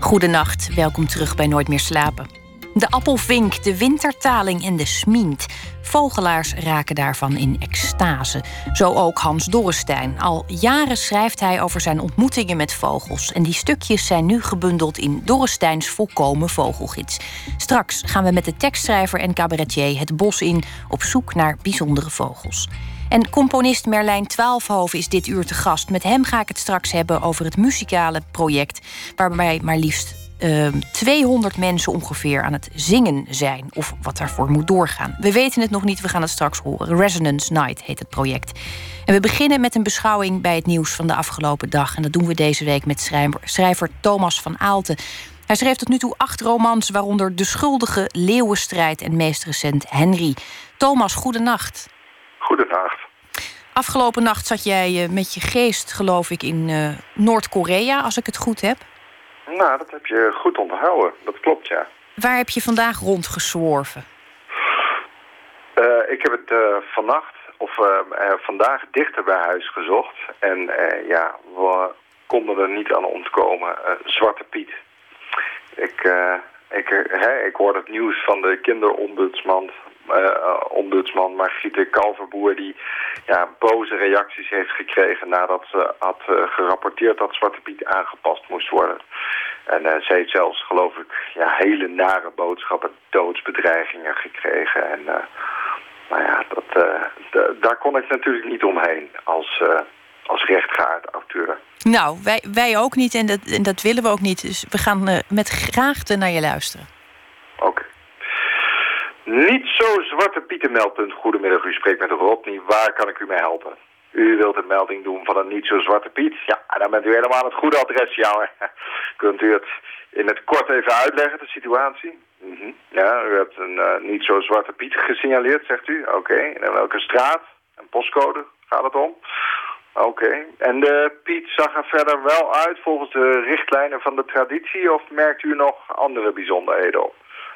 Goedenacht, welkom terug bij Nooit meer slapen. De appelvink, de wintertaling en de smient. Vogelaars raken daarvan in extase. Zo ook Hans Dorrestein. Al jaren schrijft hij over zijn ontmoetingen met vogels. En die stukjes zijn nu gebundeld in Dorresteins volkomen vogelgids. Straks gaan we met de tekstschrijver en cabaretier het bos in... op zoek naar bijzondere vogels. En componist Merlijn Twaalfhoven is dit uur te gast. Met hem ga ik het straks hebben over het muzikale project... waarbij maar liefst 200 ehm, mensen ongeveer aan het zingen zijn. Of wat daarvoor moet doorgaan. We weten het nog niet, we gaan het straks horen. Resonance Night heet het project. En we beginnen met een beschouwing bij het nieuws van de afgelopen dag. En dat doen we deze week met schrijver, schrijver Thomas van Aalten. Hij schreef tot nu toe acht romans, waaronder De Schuldige, Leeuwenstrijd en meest recent Henry. Thomas, goedenacht. Goedenacht. Afgelopen nacht zat jij eh, met je geest, geloof ik, in uh, Noord-Korea, als ik het goed heb. Nou, dat heb je goed onthouden. Dat klopt, ja. Waar heb je vandaag rondgezworven? Uh, ik heb het vannacht, of vandaag, dichter bij huis gezocht. En ja, we konden er niet aan ontkomen. Zwarte Piet. Ik, ik, hè, ik hoorde het nieuws van de kinderombudsman ombudsman Margriete Kalverboer... die ja, boze reacties heeft gekregen nadat ze had uh, gerapporteerd dat Zwarte Piet aangepast moest worden. En uh, ze heeft zelfs, geloof ik, ja, hele nare boodschappen, doodsbedreigingen gekregen. En nou ja, dat, daar kon ik natuurlijk niet omheen als, als rechtgaard auteur. Nou, wij, wij ook niet en dat, en dat willen we ook niet. Dus we gaan met graagte naar je luisteren. Niet zo zwarte pietenmeldpunt. Goedemiddag, u spreekt met Rodney. Waar kan ik u mee helpen? U wilt een melding doen van een niet zo zwarte piet? Ja, dan bent u helemaal het goede adres, ja <laughs> Kunt u het in het kort even uitleggen, de situatie? Mm Ja, u hebt een uh, niet zo zwarte piet gesignaleerd, zegt u. Oké, en welke straat en postcode gaat het om? Oké, en de Piet zag er verder wel uit volgens de richtlijnen van de traditie... of merkt u nog andere bijzonderheden op?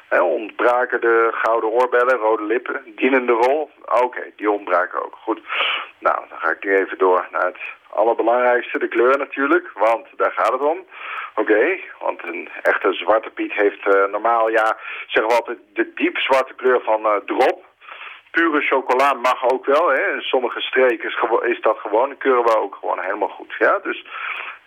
Ontbraken de gouden oorbellen, rode lippen, dienende rol? Oké, die ontbraken ook. Goed. Nou, dan ga ik nu even door naar het allerbelangrijkste, de kleur natuurlijk, want daar gaat het om. Oké, want een echte zwarte piet heeft uh, normaal, ja, zeggen we altijd, de diep zwarte kleur van uh, drop. Pure chocola mag ook wel, hè. In sommige streken is, dat gewoon, dan keuren we ook gewoon helemaal goed. Ja, dus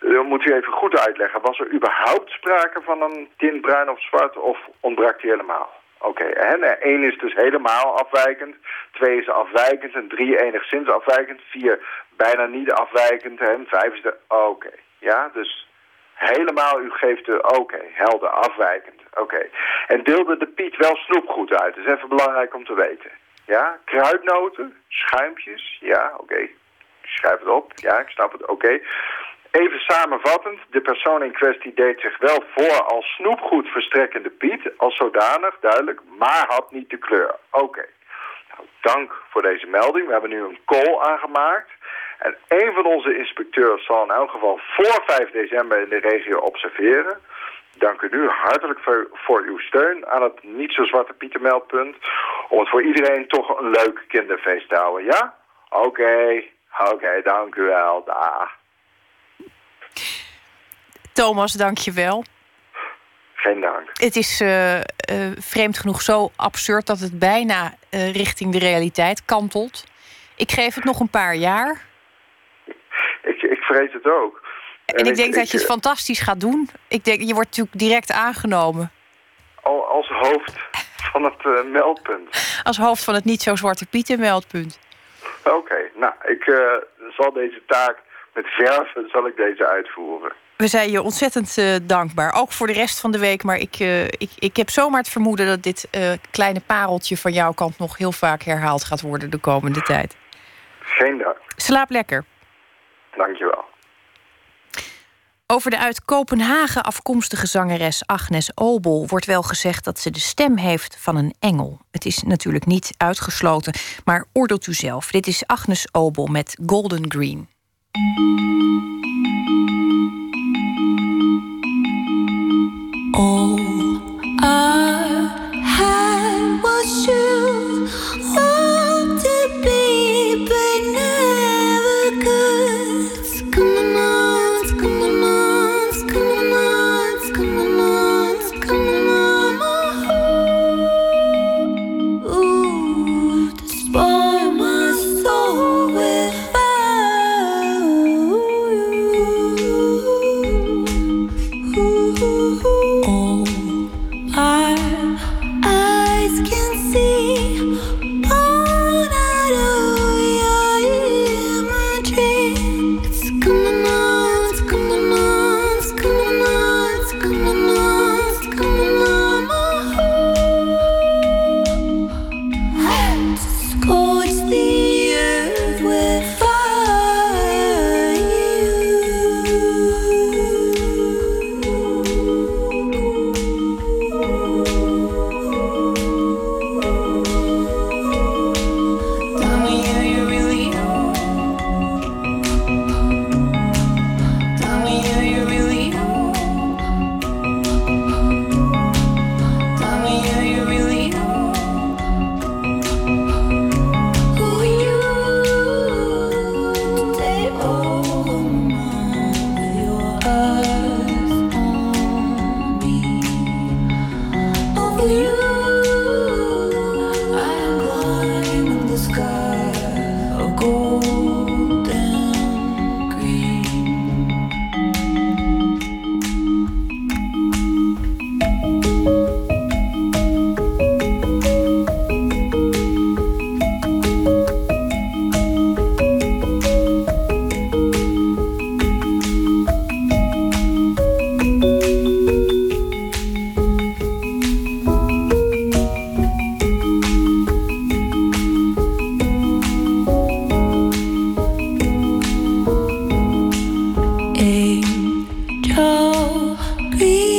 dan moet u even goed uitleggen. Was er überhaupt sprake van een tint bruin of zwart of ontbrak die helemaal? Oké, en één is dus helemaal afwijkend, twee is afwijkend en drie enigszins afwijkend, vier bijna niet afwijkend en vijf is de... Oké, ja, dus helemaal, u geeft de... Oké, helder, afwijkend, oké. En deelde de Piet wel snoepgoed uit, dat is even belangrijk om te weten. Ja, kruidnoten, schuimpjes, ja, oké. Schrijf het op, ja, ik snap het, oké. Even samenvattend, de persoon in kwestie deed zich wel voor als snoepgoed verstrekkende Piet, als zodanig, duidelijk, maar had niet de kleur. Oké. Nou, dank voor deze melding. We hebben nu een call aangemaakt. En een van onze inspecteurs zal in elk geval voor 5 december in de regio observeren. Dank u nu hartelijk voor, uw steun aan het niet zo zwarte Pietermeldpunt. Om het voor iedereen toch een leuk kinderfeest te houden, ja? Oké, oké, dank u wel. Dag. Thomas, dank je wel. Geen dank. Het is uh, uh, vreemd genoeg zo absurd dat het bijna uh, richting de realiteit kantelt. Ik geef het nog een paar jaar. Ik, ik vrees het ook. En, en ik, ik, denk dat je het fantastisch gaat doen. Ik denk, je wordt natuurlijk direct aangenomen. Al, als hoofd van het meldpunt. Als hoofd van het niet zo zwarte pieten meldpunt. Oké, nou, ik zal deze taak met verven zal ik deze uitvoeren. We zijn je ontzettend uh, dankbaar. Ook voor de rest van de week. Maar ik, uh, ik, ik heb zomaar het vermoeden dat dit uh, kleine pareltje van jouw kant nog heel vaak herhaald gaat worden de komende tijd. Geen dank. Slaap lekker. Dankjewel. Over de uit Kopenhagen afkomstige zangeres Agnes Obel wordt wel gezegd dat ze de stem heeft van een engel. Het is natuurlijk niet uitgesloten, maar oordeelt u zelf. Dit is Agnes Obel met Golden Green. All Oh, please.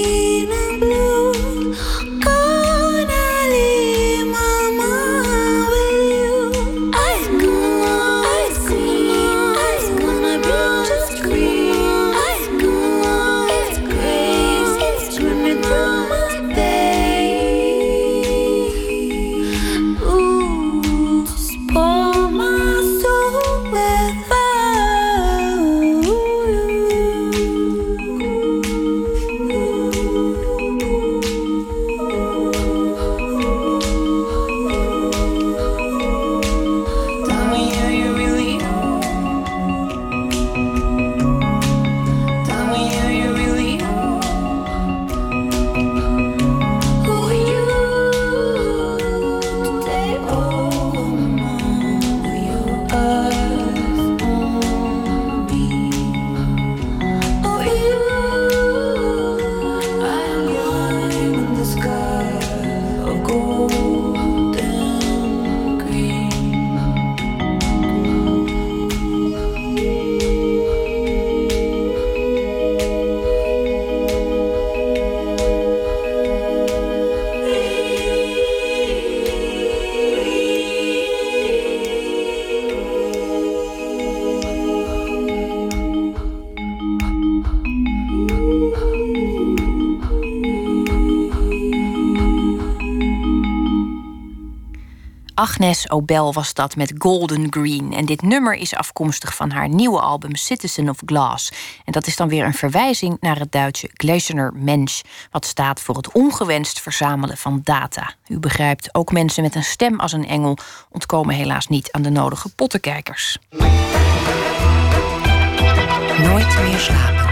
Agnes Obel was dat met Golden Green. En dit nummer is afkomstig van haar nieuwe album Citizen of Glass. En dat is dan weer een verwijzing naar het Duitse Gläserner Mensch, wat staat voor het ongewenst verzamelen van data. U begrijpt, ook mensen met een stem als een engel ontkomen helaas niet aan de nodige pottenkijkers. Nooit meer slapen.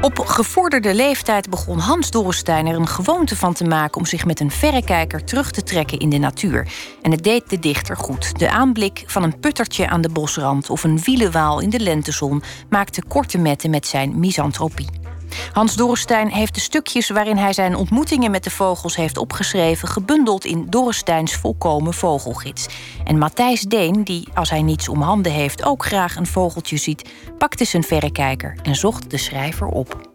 Op gevorderde leeftijd begon Hans Dorrestein er een gewoonte van te maken om zich met een verrekijker terug te trekken in de natuur. En het deed de dichter goed. De aanblik van een puttertje aan de bosrand of een wielenwaal in de lentezon maakte korte metten met zijn misantropie. Hans Dorrestein heeft de stukjes waarin hij zijn ontmoetingen met de vogels heeft opgeschreven, gebundeld in Dorresteins volkomen vogelgids. En Matthijs Deen, die als hij niets om handen heeft ook graag een vogeltje ziet, pakte zijn verrekijker en zocht de schrijver op.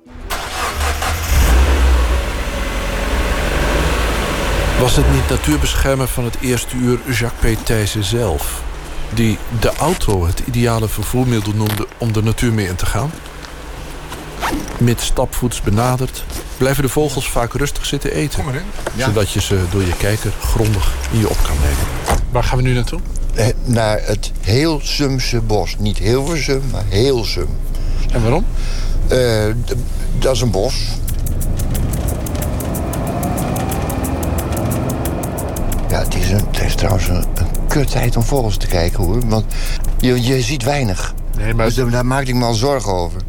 Was het niet natuurbeschermer van het eerste uur Jacques P. Zelf... die de auto het ideale vervoermiddel noemde om de natuur mee in te gaan? Met stapvoets benaderd, blijven de vogels vaak rustig zitten eten. Zodat je ze door je kijker grondig in je op kan nemen. Waar gaan we nu naartoe? Eh, naar het Heelsumse bos. Niet Hilversum, maar Heelsum. En waarom? Uh, dat is een bos. Ja, het is, een, het is trouwens een, een kutheid om vogels te kijken hoor. Want je, je ziet weinig. Nee, maar... Dus daar maak ik me al zorgen over.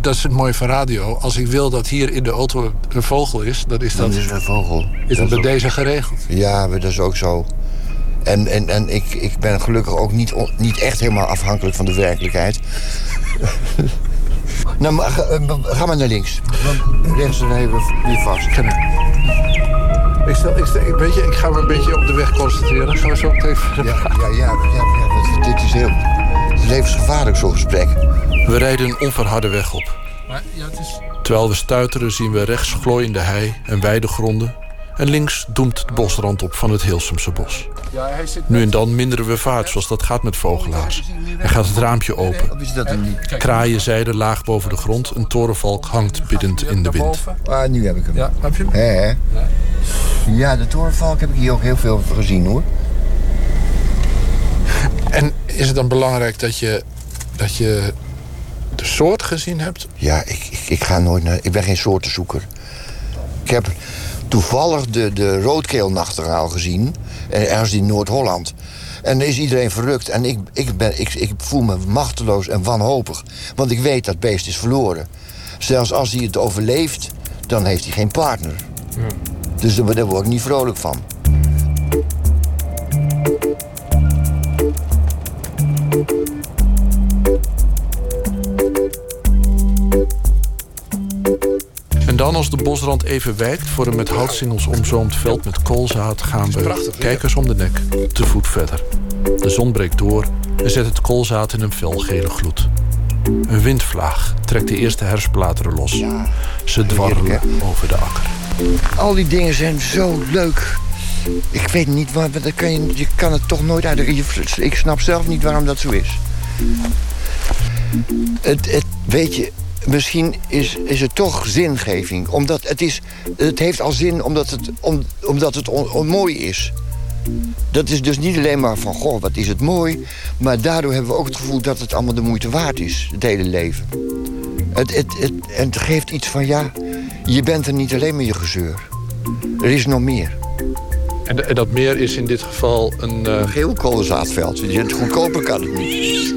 Dat is het mooie van radio. Als ik wil dat hier in de auto een vogel is, dan is dat... Dan is een vogel. Is dat, bij deze geregeld? Ja, maar dat is ook zo. En, en, en ik, ik ben gelukkig ook niet, niet echt helemaal afhankelijk van de werkelijkheid. <laughs> nou, maar, ga, eh, ga, maar naar links. rechts dan even weer vast. Ik, stel, ik, stel, weet je, ik ga me een beetje op de weg concentreren. Gaan we zo meteen ja, ja, ja, ja, ja, dit is heel levensgevaarlijk, zo'n gesprek. We rijden een onverharde weg op. Maar, ja, het is... Terwijl we stuiteren zien we rechts glooiende hei en weidegronden... en links doemt de bosrand op van het Hilsumse bos. Nu en dan minderen we vaart, zoals dat gaat met vogelaars. En gaat het raampje open. Kraaien zijden laag boven de grond. Een torenvalk hangt biddend in de wind. Ah, nu heb ik hem. Ja, heb je hem? Ja, de torenvalk heb ik hier ook heel veel gezien, hoor. En is het dan belangrijk dat je, dat je de soort gezien hebt? Ja, ik, ik, ik ga nooit naar... Ik ben geen soortenzoeker. Ik heb toevallig de, de roodkeelnachtegaal gezien. Ergens in Noord-Holland. En dan is iedereen verrukt. En ik, ik, ben, ik, ik voel me machteloos en wanhopig. Want ik weet dat beest is verloren. Zelfs als hij het overleeft, dan heeft hij geen partner. Dus daar, daar word ik niet vrolijk van. Dan als de bosrand even wijkt voor een met houtsingels omzoomd veld met koolzaad gaan we, kijkers om de nek, te voet verder. De zon breekt door en zet het koolzaad in een felgele gloed. Een windvlaag trekt de eerste herfstbladeren los. Ze dwarrelen over de akker. Al die dingen zijn zo leuk. Ik weet niet, maar dat kan je, je kan het toch nooit uit. Ik snap zelf niet waarom dat zo is. Het, het, weet je, misschien is, is het toch zingeving. Omdat het, is, het heeft al zin omdat het, om, omdat het on, mooi is. Dat is dus niet alleen maar van, goh, wat is het mooi... maar daardoor hebben we ook het gevoel dat het allemaal de moeite waard is, het hele leven. Het, het, het, en het geeft iets van, ja, je bent er niet alleen met je gezeur. Er is nog meer. En, en dat meer is in dit geval een... Uh... Geel koolzaadveld. Het goedkoper kan het niet.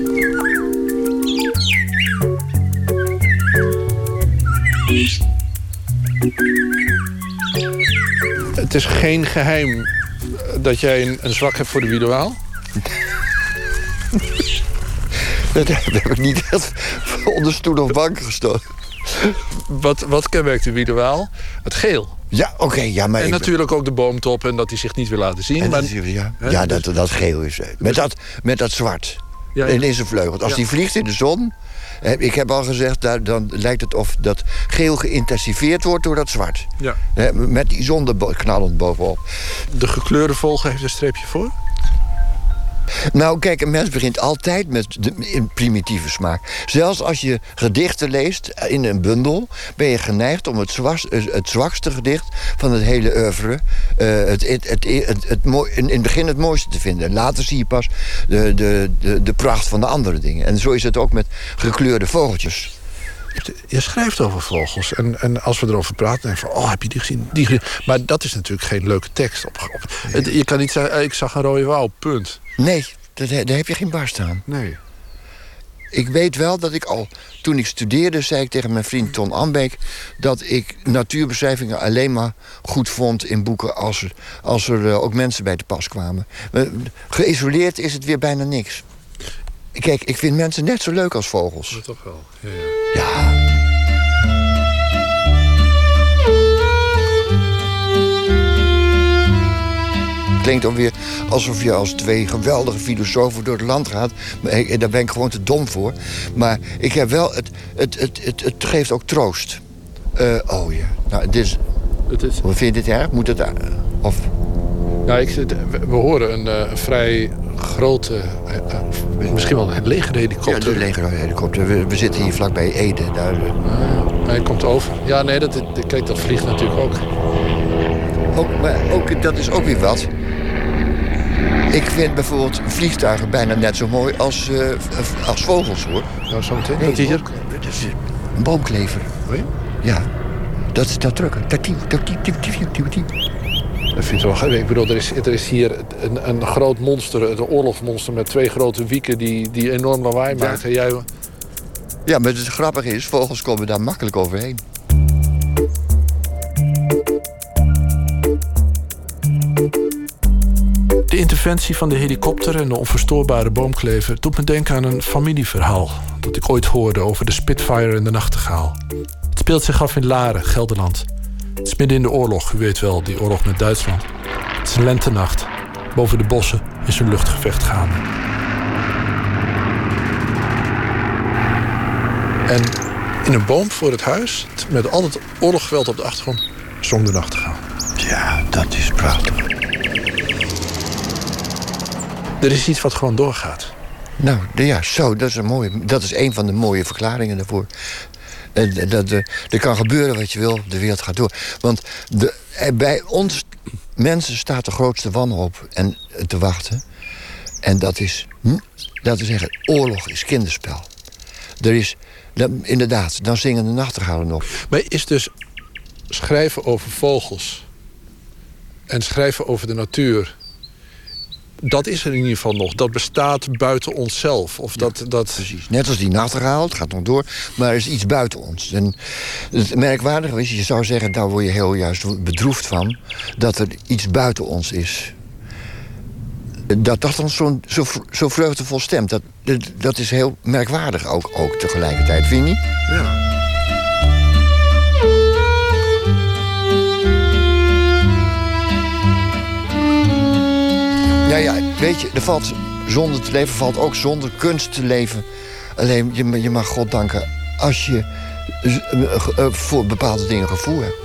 Het is geen geheim dat jij een, een zwak hebt voor de widoaal? <laughs> dat heb ik niet onder stoel of bank gestoken. Wat, wat kenmerkt de widoaal? Het geel. Ja, oké. ja, maar en natuurlijk ook de boomtop en dat hij zich niet wil laten zien. Maar, ja, ja dat, dat geel is. Met, dat, met dat zwart. Ja, ja. In zijn vleugels. Als die vliegt in de zon, ik heb al gezegd, daar, dan lijkt het of dat geel geïntensiveerd wordt door dat zwart. Ja. Met die zon knallend bovenop. De gekleurde vogel heeft een streepje voor? Nou, kijk, een mens begint altijd met de primitieve smaak. Zelfs als je gedichten leest in een bundel... ben je geneigd om het, zwakste, het zwakste gedicht van het hele oeuvre... Uh, het, het, het, in het begin het mooiste te vinden. Later zie je pas de, de, de, de pracht van de andere dingen. En zo is het ook met gekleurde vogeltjes je schrijft over vogels. En, en als we erover praten, denk van... oh, heb je die gezien? Die gezien? Maar dat is natuurlijk geen leuke tekst. Op, op je kan niet zeggen, ik zag een rode wouw, punt. Nee, daar, daar heb je geen barst aan. Nee. Ik weet wel dat ik al, toen ik studeerde, zei ik tegen mijn vriend Ton Ambeek... dat ik natuurbeschrijvingen alleen maar goed vond in boeken... als er, als er uh, ook mensen bij te pas kwamen. Geïsoleerd is het weer bijna niks. Kijk, ik vind mensen net zo leuk als vogels. Dat toch wel, ja. ja. ja. Klinkt dan weer alsof je als twee geweldige filosofen door het land gaat. Maar daar ben ik gewoon te dom voor. Maar ik heb wel, het, het, het, het, het geeft ook troost. Uh, oh ja, nou, dit is, het is... Hoe vind je dit erg? Moet het... Of... Ja, ik, we horen een, uh, een vrij grote, uh, misschien wel een legerhelikopter. Ja, de legerhelikopter. We, we zitten hier vlakbij Ede. Daar, uh... hij komt over. Ja, nee, dat, kijk, dat vliegt natuurlijk ook. ook. Maar ook, dat is ook weer wat. Ik vind bijvoorbeeld vliegtuigen bijna net zo mooi als, als vogels, hoor. Nou, zo meteen. Nee, Wat is hier? Een boomklever. Ja? Ja. Dat is dat drukken. Dat vind ik wel. Ik bedoel, er is, er is hier een, een groot monster, een oorlogsmonster met twee grote wieken die, die enorm lawaai maakt. Ja. En jij... ja, maar het grappige is, vogels komen daar makkelijk overheen. De interventie van de helikopter en de onverstoorbare boomklever doet me denken aan een familieverhaal dat ik ooit hoorde over de Spitfire en de nachtegaal. Het speelt zich af in Laren, Gelderland. Het is midden in de oorlog, u weet wel, die oorlog met Duitsland. Het is een lentenacht. Boven de bossen is een luchtgevecht gaande. En in een boom voor het huis, met al het oorloggeweld op de achtergrond, zong de nachtegaal. Ja, dat is prachtig. Er is iets wat gewoon doorgaat. Nou, ja, zo, dat is, een mooie, dat is een van de mooie verklaringen daarvoor. En dat, er kan gebeuren wat je wil, de wereld gaat door. Want de, bij ons mensen staat de grootste wanhoop en, te wachten. En dat is, hm, dat we zeggen, oorlog is kinderspel. Er is, inderdaad, dan zingen de nachtegalen nog. Maar is dus schrijven over vogels... en schrijven over de natuur dat is er in ieder geval nog. Dat bestaat buiten onszelf. Of dat, dat... Precies. Net als die nachtegaal, het gaat nog door. Maar er is iets buiten ons. En het merkwaardige is, je zou zeggen... daar word je heel juist bedroefd van... dat er iets buiten ons is. Dat dat dan zo, zo, zo vreugdevol stemt. Dat, dat is heel merkwaardig ook, ook tegelijkertijd, vind je niet? Ja. Ja, ja, weet je, er valt zonder te leven valt ook zonder kunst te leven. Alleen, je, je mag God danken als je uh, voor bepaalde dingen gevoel hebt.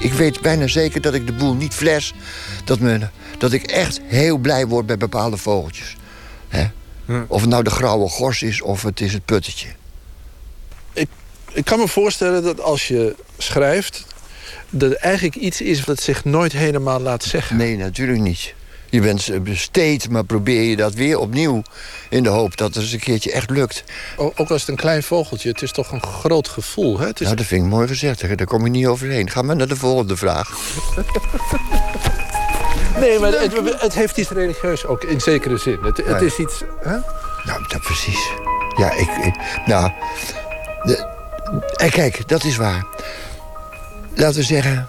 Ik weet bijna zeker dat ik de boel niet fles. Dat, me, dat ik echt heel blij word bij bepaalde vogeltjes. Hè? Hm. Of het nou de grauwe gors is of het is het puttetje. Ik, ik kan me voorstellen dat als je schrijft... dat er eigenlijk iets is wat zich nooit helemaal laat zeggen. Nee, natuurlijk niet. Je bent steeds, maar probeer je dat weer opnieuw... in de hoop dat het eens een keertje echt lukt. Ook als het een klein vogeltje, het is toch een groot gevoel, hè? Het is... Nou, dat vind ik mooi gezegd. Daar kom je niet overheen. Ga maar naar de volgende vraag. <laughs> nee, maar het, het, heeft iets religieus ook, in zekere zin. Het, het is iets... Hè? Nou, dat precies. Ja, ik... ik nou... De, en kijk, dat is waar. Laten we zeggen...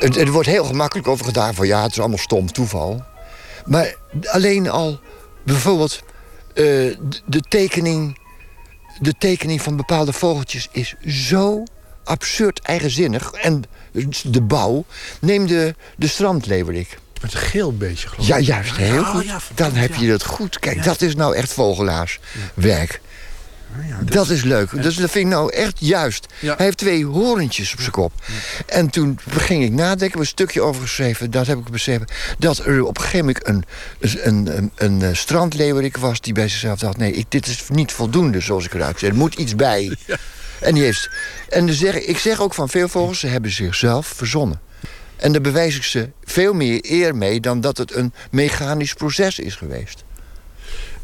Er wordt heel gemakkelijk over gedaan van ja, het is allemaal stom toeval. Maar alleen al bijvoorbeeld uh, de, tekening, de tekening van bepaalde vogeltjes is zo absurd eigenzinnig. En de bouw. Neem de, de strandleeuwerik. Met een geel beetje, geloof ik. Ja, juist. Heel oh, goed. Dan heb je dat goed. Kijk, dat is nou echt vogelaarswerk. Dat, is leuk. Dus dat vind ik nou echt juist. Hij heeft twee horentjes op zijn kop. En toen ging ik nadenken, heb een stukje over geschreven. Dat heb ik beseft. Dat er op een gegeven moment een, een, een, een, een strandleeuwerik was... die bij zichzelf dacht, nee, ik, dit is niet voldoende zoals ik eruit zie. Er moet iets bij. <laughs> En, die heeft, en zeg, ik zeg ook van veel vogels, ze hebben zichzelf verzonnen. En daar bewijs ik ze veel meer eer mee... dan dat het een mechanisch proces is geweest.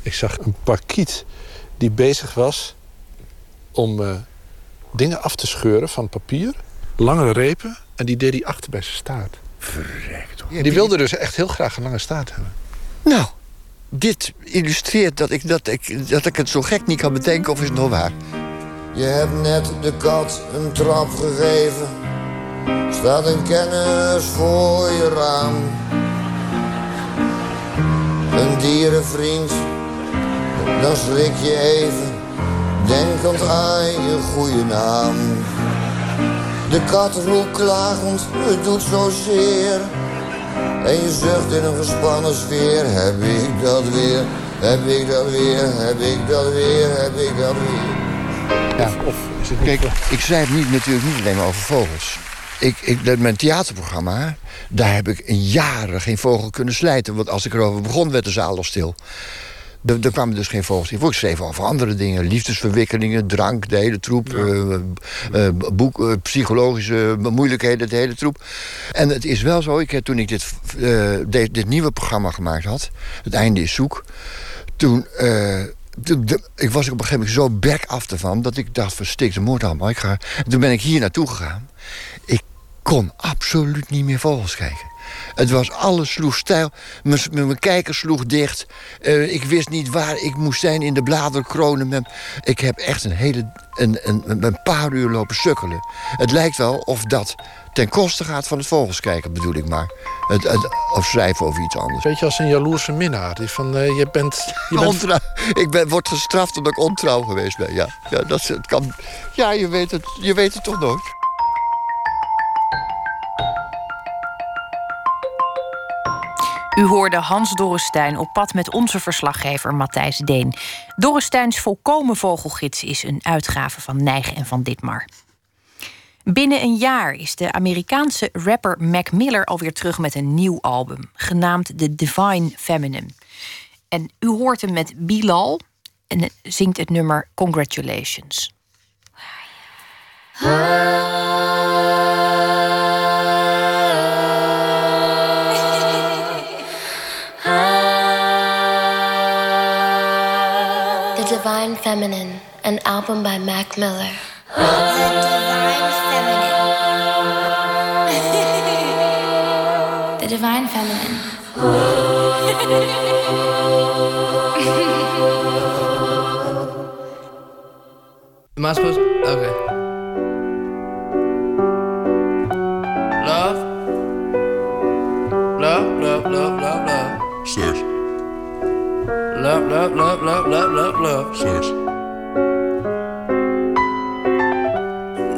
Ik zag een parkiet die bezig was om uh, dingen af te scheuren van papier. Lange repen. En die deed hij achter bij zijn staart. Verrekt hoor. Die wilde dus echt heel graag een lange staart hebben. Nou, dit illustreert dat ik, dat, ik, dat ik het zo gek niet kan bedenken of is het nog waar. Je hebt net de kat een trap gegeven. Staat een kennis voor je raam. Een dierenvriend, dan schrik je even. Denkend aan je goede naam. De kat roept klagend, het doet zozeer. En je zucht in een gespannen sfeer. Heb ik dat weer, heb ik dat weer, heb ik dat weer, heb ik dat weer. Ja, of is het Kijk, ik schrijf niet, natuurlijk niet alleen maar over vogels. Ik, ik, mijn theaterprogramma, daar heb ik een jaren geen vogel kunnen slijten. Want als ik erover begon, werd de zaal al stil. Er, kwamen dus geen vogels in voor. Ik schreef over andere dingen. Liefdesverwikkelingen, drank, de hele troep. Ja. Uh, boek, uh, psychologische moeilijkheden, de hele troep. En het is wel zo, ik, toen ik dit, dit, dit, nieuwe programma gemaakt had... Het Einde is Zoek... Toen... ik was op een gegeven moment zo back af ervan... dat ik dacht, verstikt de moord allemaal. Ik ga... En toen ben ik hier naartoe gegaan. Ik kon absoluut niet meer vogels kijken. Het was alles sloeg stijl. Mijn kijker sloeg dicht. Uh, ik wist niet waar ik moest zijn in de bladerkronen. Ik heb echt een hele een, een, een paar uur lopen sukkelen. Het lijkt wel of dat ten koste gaat van het vogelskijken, bedoel ik maar. Het, het, of schrijven over iets anders. Weet je, als een jaloerse minnaar. Die van, uh, je bent... Je <laughs> bent... Ontrouw. Ik ben, word gestraft omdat ik ontrouw geweest ben, ja. Ja, dat, het kan, ja je, weet het, je weet het toch nooit. U hoorde Hans Dorrestein op pad met onze verslaggever Matthijs Deen. Dorresteins Volkomen Vogelgids is een uitgave van Nijgen en van Ditmar. Binnen een jaar is de Amerikaanse rapper Mac Miller alweer terug met een nieuw album, genaamd The Divine Feminine. En u hoort hem met Bilal en zingt het nummer Congratulations. Divine Feminine, an album by Mac Miller. The Divine Feminine. the Divine Feminine. Am I supposed to? Okay. Love. Love, love, love, love, love. Love, love, love, love, love, love. Sex.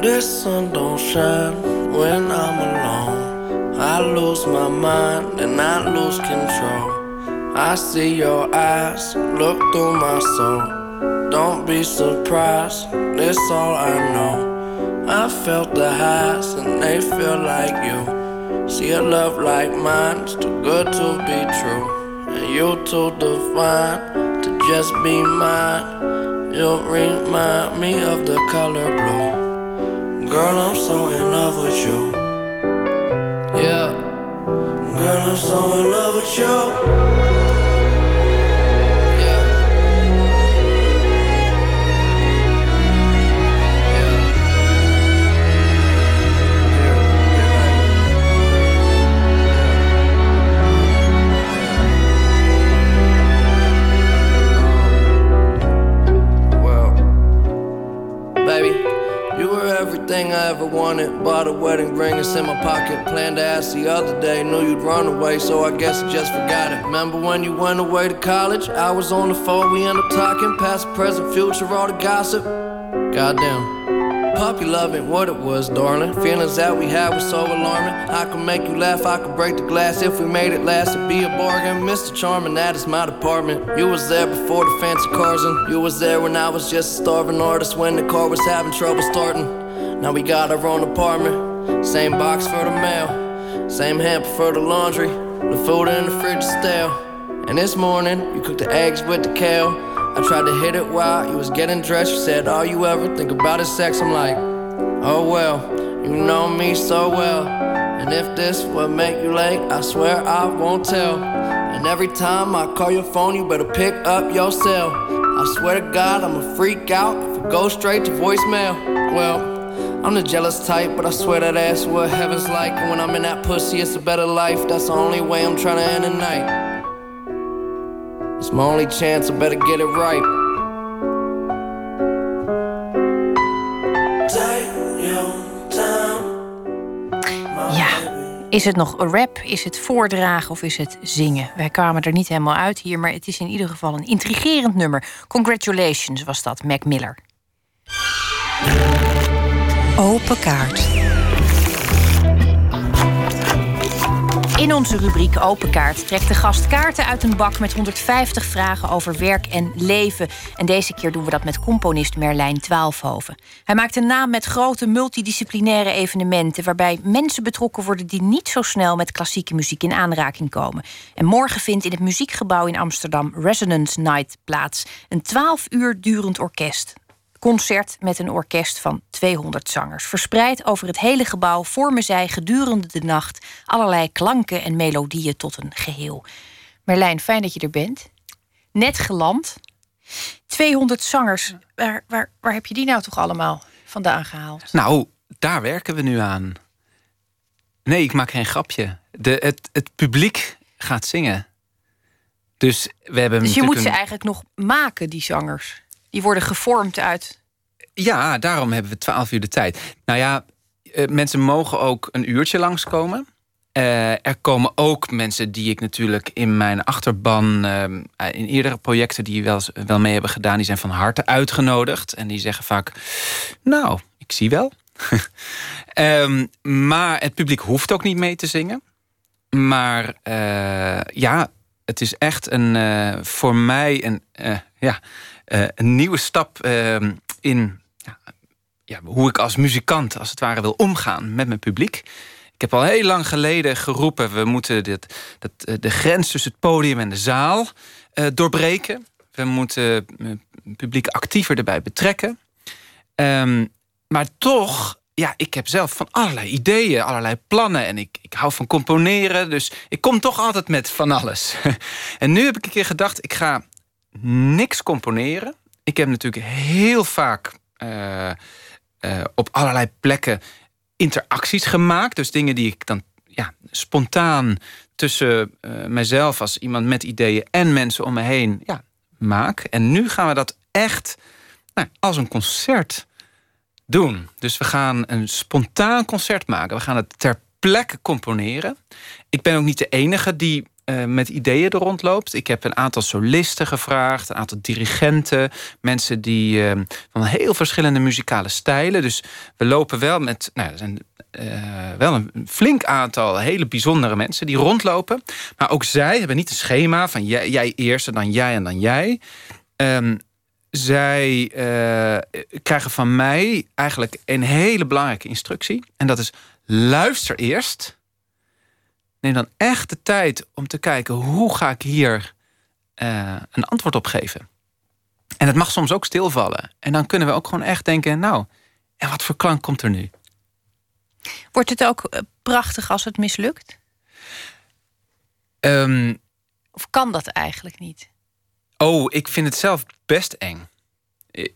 The sun don't shine when I'm alone. I lose my mind and I lose control. I see your eyes look through my soul. Don't be surprised, that's all I know. I felt the highs and they feel like you. See a love like mine's too good to be true. And You're too divine just be mine. You remind me of the color blue. Girl, I'm so in love with you. Yeah. Girl, I'm so in love with you. Ever wanted. Bought a wedding ring, it's in my pocket. Planned to ask the other day, knew you'd run away, so I guess I just forgot it. Remember when you went away to college? I was on the phone, we ended up talking. Past, present, future, all the gossip. Goddamn. puppy love ain't what it was, darling. Feelings that we had were so alarming. I could make you laugh, I could break the glass if we made it last. It'd be a bargain, Mr. Charming. That is my department. You was there before the fancy cars, and you was there when I was just a starving artist. When the car was having trouble starting. Now we got our own apartment, same box for the mail, same hamper for the laundry. The food in the fridge is stale. And this morning, you cooked the eggs with the kale. I tried to hit it while you was getting dressed. You said, All you ever think about is sex. I'm like, Oh well, you know me so well. And if this would make you late, I swear I won't tell. And every time I call your phone, you better pick up your cell. I swear to God, I'm a freak out if it goes straight to voicemail. Well, I'm the jealous type, but I swear that ass what heaven's like. And when I'm in that pussy, it's a better life. That's the only way I'm trying to end the night. It's my only chance, I better get it right. Is het nog rap, is het voordragen of is het zingen? Wij kwamen er niet helemaal uit hier, maar het is in ieder geval een intrigerend nummer. Congratulations was dat, Mac Miller. Open kaart. In onze rubriek Open Kaart trekt de gast kaarten uit een bak met 150 vragen over werk en leven. En deze keer doen we dat met componist Merlijn Twaalfhoven. Hij maakt een naam met grote multidisciplinaire evenementen waarbij mensen betrokken worden die niet zo snel met klassieke muziek in aanraking komen. En morgen vindt in het muziekgebouw in Amsterdam Resonance Night plaats. Een 12 uur durend orkest concert met een orkest van 200 zangers. Verspreid over het hele gebouw vormen zij gedurende de nacht allerlei klanken en melodieën tot een geheel. Merlijn, fijn dat je er bent. Net geland. 200 zangers. Waar, waar, waar heb je die nou toch allemaal vandaan gehaald? Nou, daar werken we nu aan. Nee, ik maak geen grapje. De, het, het publiek gaat zingen. Dus we hebben. Dus je moet ze eigenlijk nog maken, die zangers. Die worden gevormd uit. Ja, daarom hebben we twaalf uur de tijd. Nou ja, eh, mensen mogen ook een uurtje langskomen. Uh, er komen ook mensen die ik natuurlijk in mijn achterban... Uh, in eerdere projecten die wel, wel mee hebben gedaan... die zijn van harte uitgenodigd. En die zeggen vaak, nou, ik zie wel. um, <laughs> maar het publiek hoeft ook niet mee te zingen. Maar ja, het is echt een, voor mij een... ja, een nieuwe stap uh, in ja, hoe ik als muzikant als het ware wil omgaan met mijn publiek. Ik heb al heel lang geleden geroepen... we moeten dit, dat, eh, de grens tussen het podium en de zaal uh, doorbreken. We moeten het publiek actiever erbij betrekken. Um, maar toch, ja, ik heb zelf van allerlei ideeën, allerlei plannen... en ik, ik hou van componeren, dus ik kom toch altijd met van alles. <laughs> en nu heb ik een keer gedacht, ik ga niks componeren. Ik heb natuurlijk heel vaak uh, uh, op allerlei plekken interacties gemaakt. Dus dingen die ik dan ja, spontaan tussen uh, mijzelf als iemand met ideeën en mensen om me heen ja, maak. En nu gaan we dat echt nou, als een concert doen. Dus we gaan een spontaan concert maken. We gaan het ter plekke componeren. Ik ben ook niet de enige die uh, met ideeën er rondloopt. Ik heb een aantal solisten gevraagd, een aantal dirigenten, mensen die uh, van heel verschillende muzikale stijlen. Dus we lopen wel met, nou, er zijn uh, wel een flink aantal hele bijzondere mensen die rondlopen. Maar ook zij hebben niet een schema van jij, jij eerst en dan jij en dan jij. Um, zij krijgen van mij eigenlijk een hele belangrijke instructie. En dat is luister eerst neem dan echt de tijd om te kijken hoe ga ik hier uh, een antwoord op geven. En het mag soms ook stilvallen. En dan kunnen we ook gewoon echt denken, nou, en wat voor klank komt er nu? Wordt het ook eh, prachtig als het mislukt? Um, of kan dat eigenlijk niet? Oh, ik vind het zelf best eng.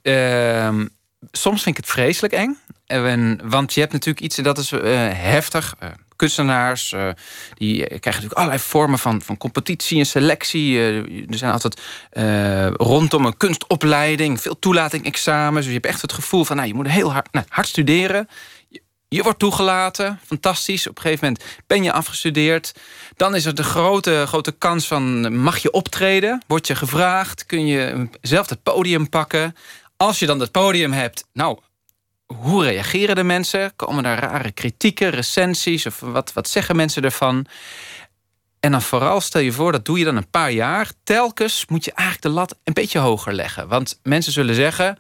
Uh, soms vind ik het vreselijk eng. En, want je hebt natuurlijk iets, dat is uh, heftig. Uh, kunstenaars. Uh, die krijgen natuurlijk allerlei vormen van, van competitie en selectie. Uh, er zijn altijd uh, rondom een kunstopleiding veel toelating, examens. Dus je hebt echt het gevoel van, nou, je moet heel hard, nou, hard studeren. Je, je wordt toegelaten, fantastisch. Op een gegeven moment ben je afgestudeerd. Dan is er de grote, grote kans van, mag je optreden? Word je gevraagd? Kun je zelf het podium pakken? Als je dan het podium hebt, nou, hoe reageren de mensen? Komen er rare kritieken, recensies? Of wat, wat zeggen mensen ervan? En dan vooral stel je voor, dat doe je dan een paar jaar. Telkens moet je eigenlijk de lat een beetje hoger leggen. Want mensen zullen zeggen: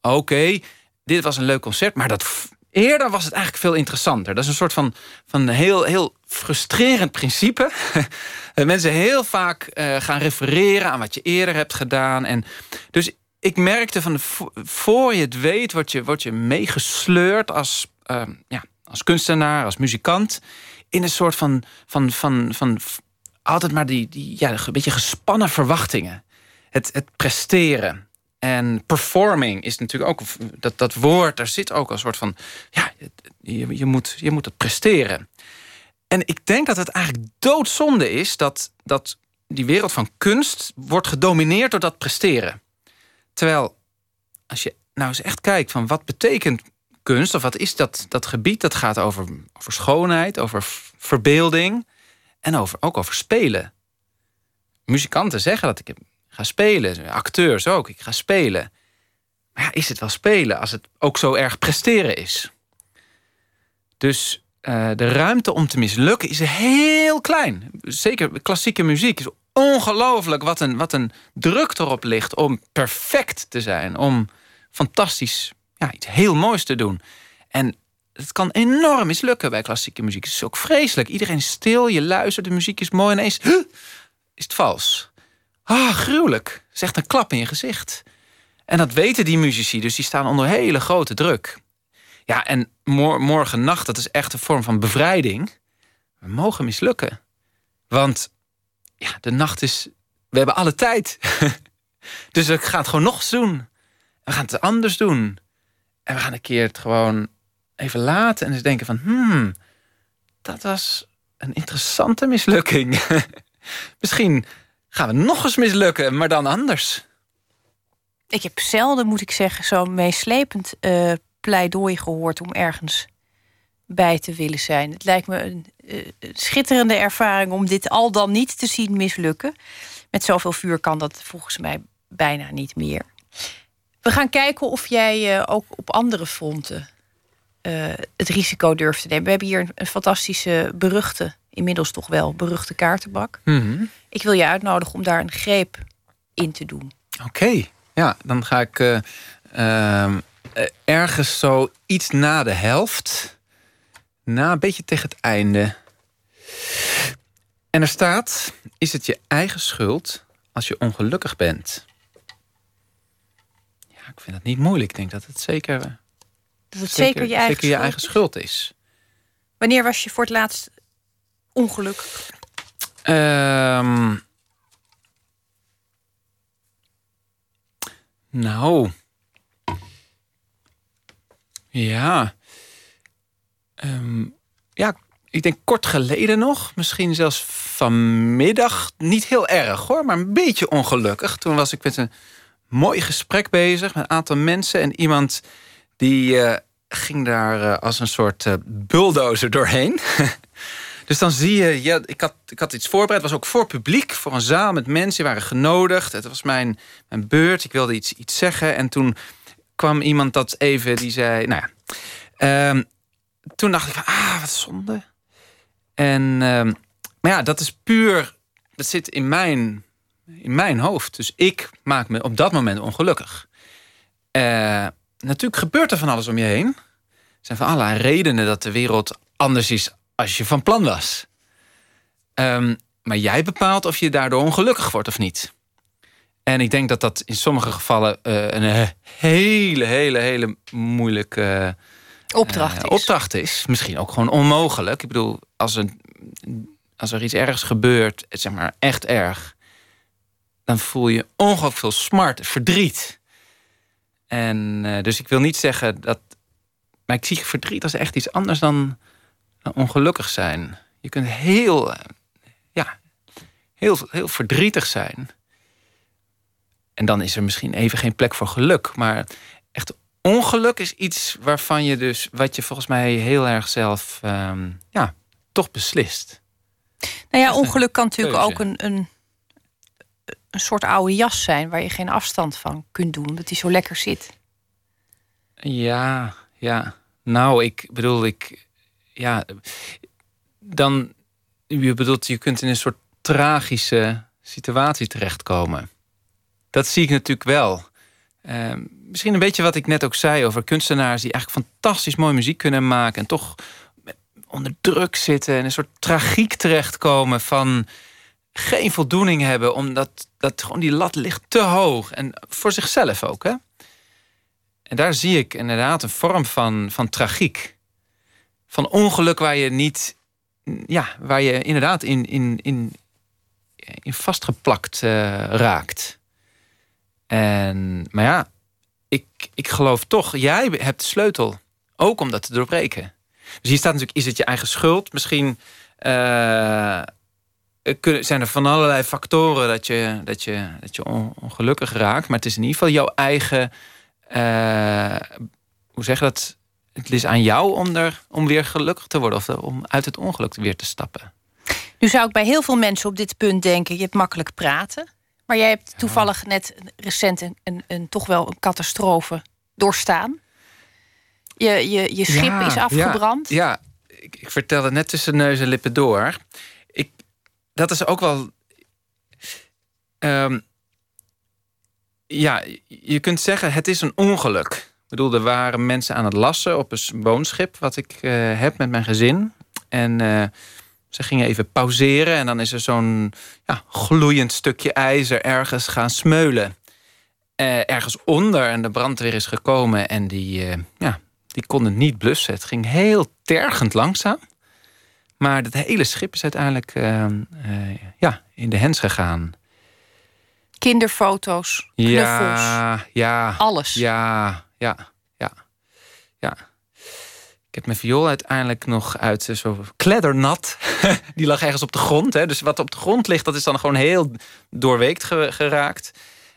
Oké, dit was een leuk concert, maar dat, eerder was het eigenlijk veel interessanter. Dat is een soort van, van heel, heel frustrerend principe. <laughs> mensen heel vaak uh, gaan refereren aan wat je eerder hebt gedaan. En dus ik merkte van voor je het weet, word je, word je meegesleurd als, uh, ja, als kunstenaar, als muzikant. In een soort van, van, van, van altijd maar die, die ja, een beetje gespannen verwachtingen. Het, het presteren. En performing is natuurlijk ook dat, dat woord, daar zit ook een soort van. Ja, je, je, moet, je moet het presteren. En ik denk dat het eigenlijk doodzonde is dat, dat die wereld van kunst wordt gedomineerd door dat presteren. Terwijl, als je nou eens echt kijkt van wat betekent kunst, of wat is dat, dat gebied, dat gaat over, over schoonheid, over verbeelding en over, ook over spelen. Muzikanten zeggen dat ik ga spelen, acteurs ook, ik ga spelen. Maar is het wel spelen als het ook zo erg presteren is? Dus uh, de ruimte om te mislukken is heel klein. Zeker klassieke muziek is ongelooflijk wat een, wat een druk erop ligt om perfect te zijn. Om fantastisch, ja, iets heel moois te doen. En het kan enorm mislukken bij klassieke muziek. Het is ook vreselijk. Iedereen is stil, je luistert, de muziek is mooi. Ineens is het vals. Ah, gruwelijk. Zegt een klap in je gezicht. En dat weten die muzici, dus die staan onder hele grote druk. Ja, en mor morgen nacht, dat is echt een vorm van bevrijding. We mogen mislukken. Want ja, de nacht is. We hebben alle tijd. <laughs> dus we gaan het gewoon nog eens doen. We gaan het anders doen. En we gaan een keer het gewoon even laten en eens denken van... Hmm, dat was een interessante mislukking. <laughs> Misschien gaan we nog eens mislukken, maar dan anders. Ik heb zelden, moet ik zeggen, zo'n meeslepend uh, pleidooi gehoord om ergens bij te willen zijn. Het lijkt me een uh, schitterende ervaring om dit al dan niet te zien mislukken. Met zoveel vuur kan dat volgens mij bijna niet meer. We gaan kijken of jij uh, ook op andere fronten uh, het risico durft te nemen. We hebben hier een, fantastische, beruchte, inmiddels toch wel beruchte kaartenbak. Mm Ik wil je uitnodigen om daar een greep in te doen. Oké, ja, dan ga ik uh, ergens zo iets na de helft na een beetje tegen het einde. En er staat: Is het je eigen schuld als je ongelukkig bent? Ja, ik vind dat niet moeilijk. Ik denk dat het zeker. Dat het zeker, je, eigen, zeker je eigen schuld is. Wanneer was je voor het laatst ongelukkig? Um, nou. Ja. Ehm, ja, ik denk kort geleden nog. Misschien zelfs vanmiddag. Niet heel erg hoor, maar een beetje ongelukkig. Toen was ik met een mooi gesprek bezig met een aantal mensen. En iemand die uh, ging daar uh, als een soort uh, bulldozer doorheen. <laughs> dus dan zie je, ja, ik, had, ik had iets voorbereid. Was ook voor publiek, voor een zaal met mensen. Die waren genodigd. Het was mijn, mijn beurt. Ik wilde iets, iets zeggen. En toen kwam iemand dat even, die zei... Nou ja, um, toen dacht ik van, ah, wat zonde. En, uh, maar ja, dat is puur, dat zit in mijn, in mijn hoofd. Dus ik maak me op dat moment ongelukkig. Uh, natuurlijk gebeurt er van alles om je heen. Er zijn van allerlei redenen dat de wereld anders is als je van plan was. Um, maar jij bepaalt of je daardoor ongelukkig wordt of niet. En ik denk dat dat in sommige gevallen uh, een hele, hele, hele moeilijke opdracht, uh, is. opdracht is. Misschien ook gewoon onmogelijk. Ik bedoel, als, een, als er iets ergs gebeurt, zeg maar echt erg, dan voel je ongelooflijk veel smart, verdriet. En uh, dus ik wil niet zeggen dat. Maar ik zie verdriet als echt iets anders dan, dan ongelukkig zijn. Je kunt heel, uh, ja, heel, heel verdrietig zijn. En dan is er misschien even geen plek voor geluk. Maar echt ongeluk is iets waarvan je dus, wat je volgens mij heel erg zelf, um, ja, toch beslist. Nou ja, ongeluk kan natuurlijk ook een, een, een soort oude jas zijn waar je geen afstand van kunt doen, omdat die zo lekker zit. Ja, ja. Nou, ik bedoel, ik. Ja. Dan. Je bedoelt, je kunt in een soort tragische situatie terechtkomen. Dat zie ik natuurlijk wel. Uh, misschien een beetje wat ik net ook zei over kunstenaars die eigenlijk fantastisch mooie muziek kunnen maken en toch onder druk zitten en een soort tragiek terechtkomen van geen voldoening hebben, omdat dat gewoon die lat ligt te hoog. En voor zichzelf ook. Hè? En daar zie ik inderdaad een vorm van, van tragiek. Van ongeluk waar je niet, ja, waar je inderdaad in, in, in, in vastgeplakt uh, raakt. En, maar ja, ik, ik geloof toch, jij hebt de sleutel. Ook om dat te doorbreken. Dus hier staat natuurlijk, is het je eigen schuld? Misschien uh, zijn er van allerlei factoren dat je, dat, je, dat je ongelukkig raakt. Maar het is in ieder geval jouw eigen. Uh, hoe zeg je dat? Het is aan jou om, er, om weer gelukkig te worden. Of om uit het ongeluk weer te stappen. Nu zou ik bij heel veel mensen op dit punt denken: je hebt makkelijk praten. Maar jij hebt toevallig net recent een, een, een, toch wel een catastrofe doorstaan. Je, je, je schip is afgebrand. Ja, ja. Ik, ik, vertelde net tussen neus en lippen door. Ik, dat is ook wel. Um, ja, je kunt zeggen, het is een ongeluk. Ik bedoel, er waren mensen aan het lassen op een woonschip... wat ik uh, heb met mijn gezin. En uh, ze gingen even pauzeren... en dan is er zo'n ja, gloeiend stukje ijzer ergens gaan smeulen. Uh, ergens onder en de brandweer is gekomen... en die, ja, die kon het niet blussen. Het ging heel tergend langzaam. Maar het hele schip is uiteindelijk uh, uh, ja, in de hens gegaan. Kinderfoto's, knuffels. Ja, ja. Alles. Ja, ja. Ik heb mijn viool uiteindelijk nog uit eh, zo kleddernat. <laughs> Die lag ergens op de grond. Hè. Dus wat op de grond ligt, dat is dan gewoon heel doorweekt geraakt.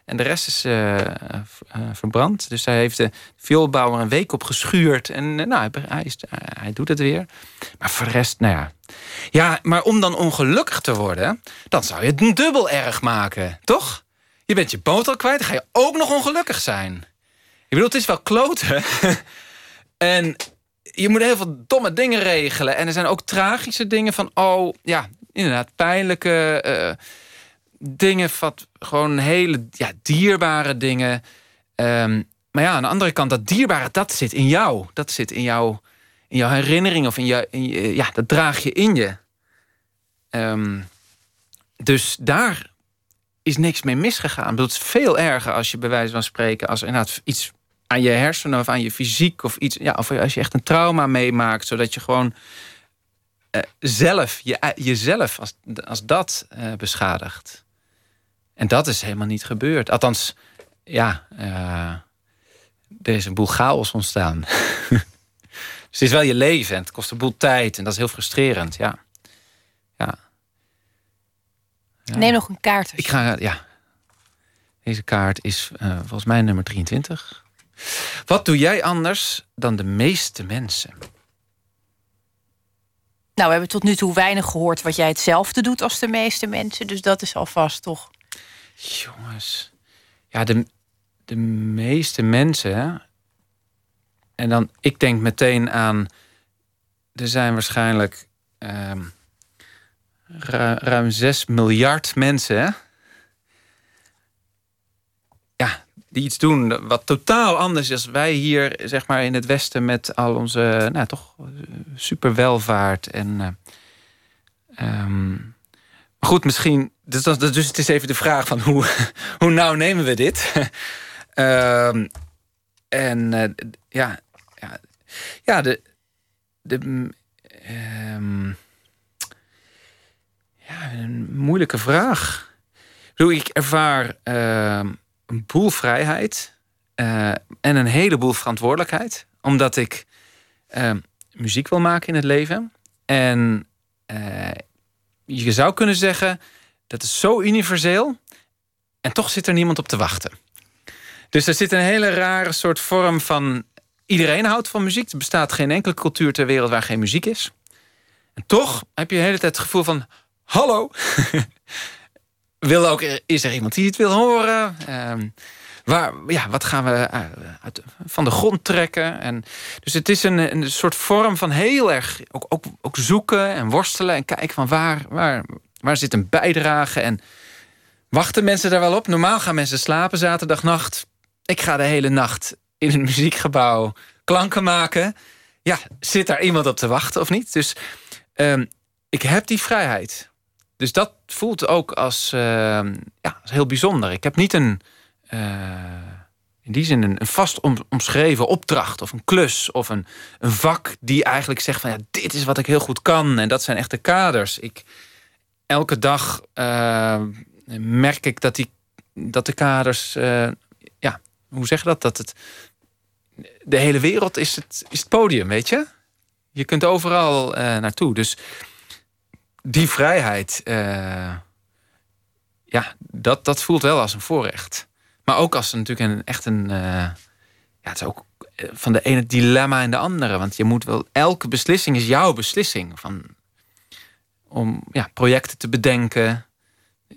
En de rest is uh, verbrand. Dus hij heeft de vioolbouwer een week op geschuurd. En nou, hij, is, hij doet het weer. Maar voor de rest, nou ja. Ja, maar om dan ongelukkig te worden... dan zou je het dubbel erg maken, toch? Je bent je boot al kwijt, dan ga je ook nog ongelukkig zijn. Ik bedoel, het is wel kloten. <laughs> en je moet heel veel domme dingen regelen. En er zijn ook tragische dingen van... oh, ja, inderdaad, pijnlijke... Uh, dingen, wat gewoon hele ja, dierbare dingen. Um, maar ja, aan de andere kant, dat dierbare, dat zit in jou. Dat zit in, jou, in jouw herinnering of in ja, dat draag je in je. Um, dus daar is niks mee misgegaan. Dat is veel erger als je bij wijze van spreken, als inderdaad iets aan je hersenen of aan je fysiek of iets, ja, of als je echt een trauma meemaakt, zodat je gewoon uh, zelf, je, jezelf als, als dat uh, beschadigt. En dat is helemaal niet gebeurd. Althans, ja, er is een boel chaos ontstaan. <laughs> dus het is wel je leven en het kost een boel tijd en dat is heel frustrerend, ja. Ja. Neem nog een kaart. Ik ga, ja. Deze kaart is volgens mij nummer 23. Wat doe jij anders dan de meeste mensen? Nou, we hebben tot nu toe weinig gehoord wat jij hetzelfde doet als de meeste mensen. Dus dat is alvast toch Jongens. Ja, de, de meeste mensen. En dan, ik denk meteen aan. Er zijn waarschijnlijk uh, ruim 6 miljard mensen. Ja, die iets doen wat totaal anders is. Wij hier, zeg maar, in het Westen met al onze, nou toch, super welvaart en. Uh, goed, misschien. Dus, dus het is even de vraag van hoe, <laughs> hoe nauw nemen we dit? uh, <laughs> en uh, ja, ja, ja, de. de um, ja, een moeilijke vraag. Hoe ik ervaar een boel vrijheid uh, en een heleboel verantwoordelijkheid, omdat ik ehm, muziek wil maken in het leven. En uh, je zou kunnen zeggen, dat is zo universeel en toch zit er niemand op te wachten. Dus er zit een hele rare soort vorm van. Iedereen houdt van muziek. Er bestaat geen enkele cultuur ter wereld waar geen muziek is. En toch heb je de hele tijd het gevoel van: hallo. <laughs> wil ook, is er iemand die het wil horen? Ehm, waar, ja, wat gaan we eh, uit, van de grond trekken? En, dus het is een, een soort vorm van heel erg ook, ook, ook zoeken en worstelen en kijken van waar, waar, waar zit een bijdrage en wachten mensen daar wel op? Normaal gaan mensen slapen zaterdagnacht. Ik ga de hele nacht in een muziekgebouw klanken maken. Ja, zit daar iemand op te wachten of niet? Dus ehm, ik heb die vrijheid. Dus dat voelt ook als, ehm, ja, heel bijzonder. Ik heb niet een, uh, in die zin een, vast omschreven opdracht of een klus of een, een vak die eigenlijk zegt van ja, dit is wat ik heel goed kan en dat zijn echte kaders. Ik, elke dag uh, merk ik dat, die, dat de kaders, uh, ja, hoe zeg je dat? Dat het, de hele wereld is het, is het podium, weet je? Je kunt overal naartoe. Dus die vrijheid, ja, dat, dat voelt wel als een voorrecht. Maar ook als natuurlijk een, echt een. Uh, ja, het is ook eh, van de ene dilemma in de andere. Want je moet wel. Elke beslissing is jouw beslissing. Van, om ja, projecten te bedenken,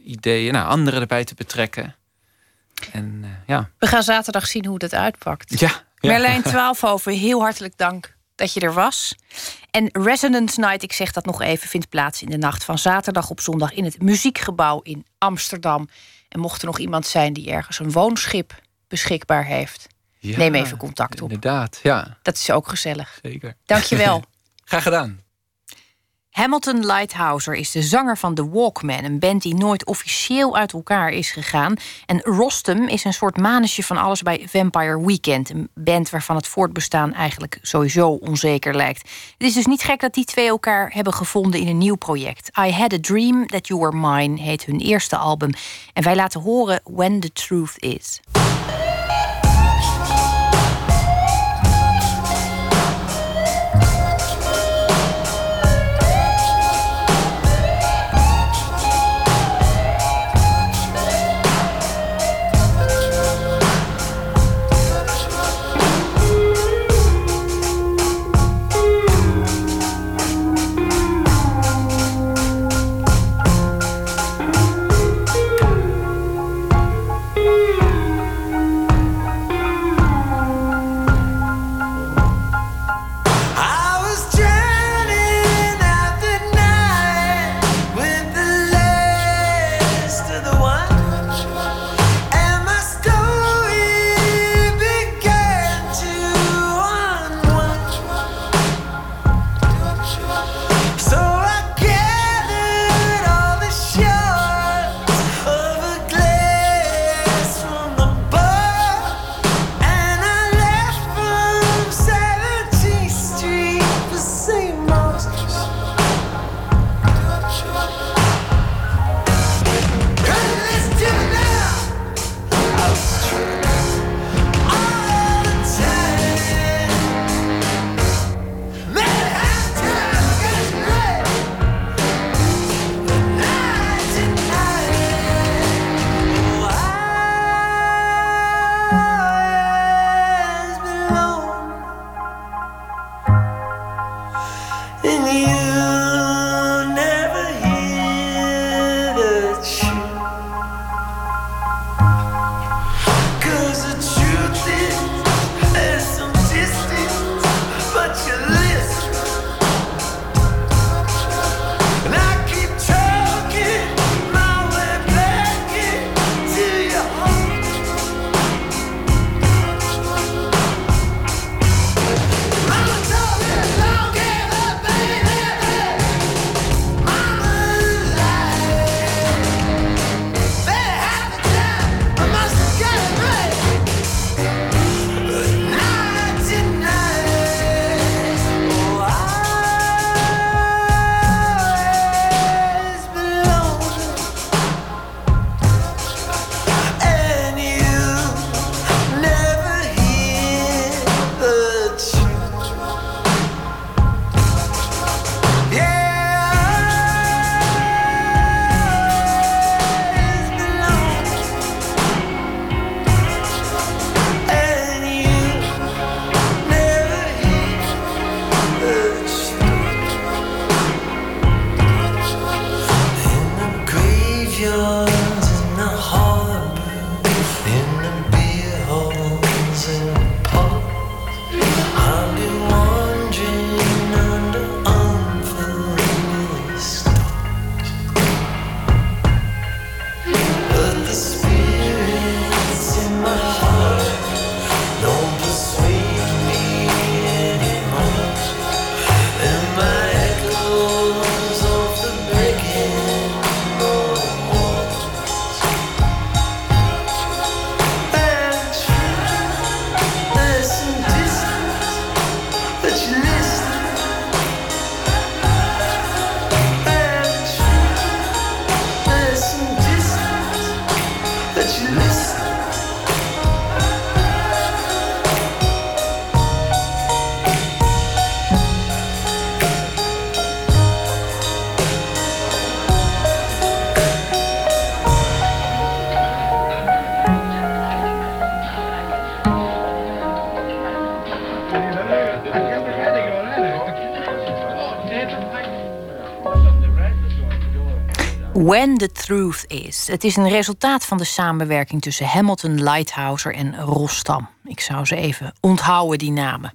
ideeën, nou, anderen erbij te betrekken. En, uh, ja. We gaan zaterdag zien hoe dat uitpakt. Ja, ja. Merlijn <laughs> Twaalfhoven, heel hartelijk dank dat je er was. En Resonance Night, ik zeg dat nog even, vindt plaats in de nacht van zaterdag op zondag in het Muziekgebouw in Amsterdam. En mocht er nog iemand zijn die ergens een woonschip beschikbaar heeft, neem even contact op. Inderdaad, ja. Dat is ook gezellig. Zeker. Dankjewel. <laughs> Graag gedaan. Hamilton Lighthouser is de zanger van The Walkmen, een band die nooit officieel uit elkaar is gegaan. En Rostam is een soort manusje van alles bij Vampire Weekend, een band waarvan het voortbestaan eigenlijk sowieso onzeker lijkt. Het is dus niet gek dat die twee elkaar hebben gevonden in een nieuw project. I Had a Dream That You Were Mine heet hun eerste album. En wij laten horen When the Truth Is. When the Truth Is. Het is een resultaat van de samenwerking tussen Hamilton, Lighthouser en Rostam. Ik zou ze even onthouden, die namen.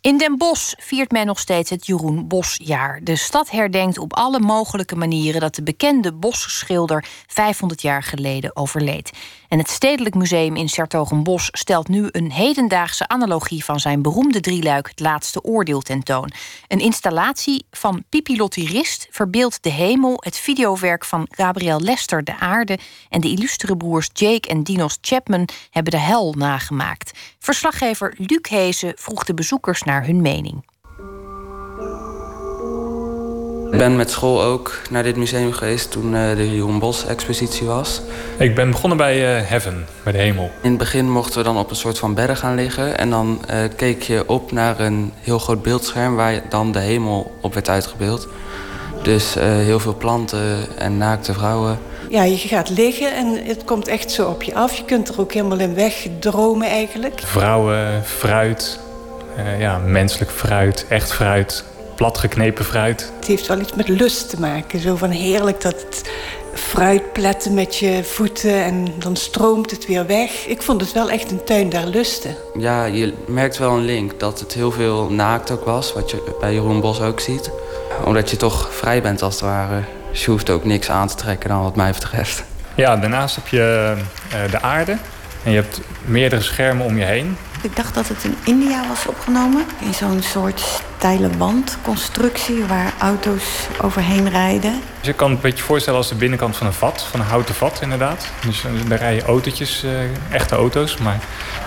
In Den Bosch viert men nog steeds het Jeroen Bosjaar. De stad herdenkt op alle mogelijke manieren dat de bekende bosschilder 500 jaar geleden overleed. En het Stedelijk Museum in Sertogenbos stelt nu een hedendaagse analogie van zijn beroemde drieluik Het Laatste Oordeel tentoon. Een installatie van Pipi Rist verbeeldt de hemel, het videowerk van Gabriel Lester de aarde en de illustere broers Jake en Dinos Chapman hebben de hel nagemaakt. Verslaggever Luc Hezen vroeg de bezoekers naar hun mening. Ik ben met school ook naar dit museum geweest toen uh, de Jeroen Bos expositie was. Ik ben begonnen bij uh, Heaven, bij de hemel. In het begin mochten we dan op een soort van berg gaan liggen. En dan uh, keek je op naar een heel groot beeldscherm waar dan de hemel op werd uitgebeeld. Dus heel veel planten en naakte vrouwen. Ja, je gaat liggen en het komt echt zo op je af. Je kunt er ook helemaal in wegdromen eigenlijk. Vrouwen, fruit, ja, menselijk fruit, echt fruit platgeknepen fruit. Het heeft wel iets met lust te maken. Zo van heerlijk dat fruit pletten met je voeten en dan stroomt het weer weg. Ik vond het wel echt een tuin der lusten. Ja, je merkt wel een link dat het heel veel naakt ook was, wat je bij Jeroen Bos ook ziet. Omdat je toch vrij bent als het ware. Dus je hoeft ook niks aan te trekken dan wat mij betreft. Ja, daarnaast heb je uh, de aarde en je hebt meerdere schermen om je heen. Ik dacht dat het in India was opgenomen. In zo'n soort steile wandconstructie waar auto's overheen rijden. Dus je kan het een beetje voorstellen als de binnenkant van een vat, van een houten vat inderdaad. Dus eh, daar rijden autootjes, uh, echte auto's, maar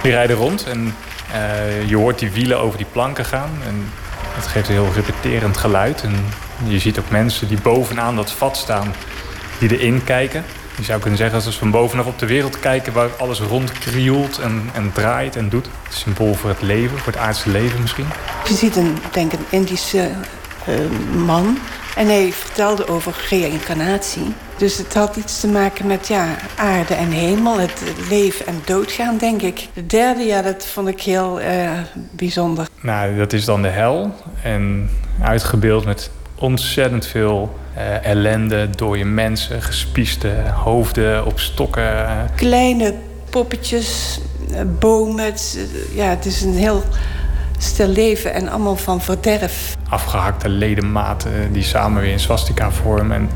die rijden rond. En uh, je hoort die wielen over die planken gaan. En dat geeft een heel repeterend geluid. En je ziet ook mensen die bovenaan dat vat staan, die erin kijken. Je zou kunnen zeggen, als we van bovenaf op de wereld kijken... waar alles rondkrioelt en, en draait en doet. Het symbool voor het leven, voor het aardse leven misschien. Je ziet een, denk een Indische uh, man. En hij vertelde over reïncarnatie. Dus het had iets te maken met ja, aarde en hemel. Het leven en doodgaan, denk ik. De derde, ja, dat vond ik heel uh, bijzonder. Nou, dat is dan de hel. En uitgebeeld met ontzettend veel uh, ellende, dode mensen, gespieste hoofden op stokken. Kleine poppetjes, eh, bomen. Het, eh, ja, het is een heel stil leven en allemaal van verderf. Afgehakte ledematen die samen weer een swastika vormen. En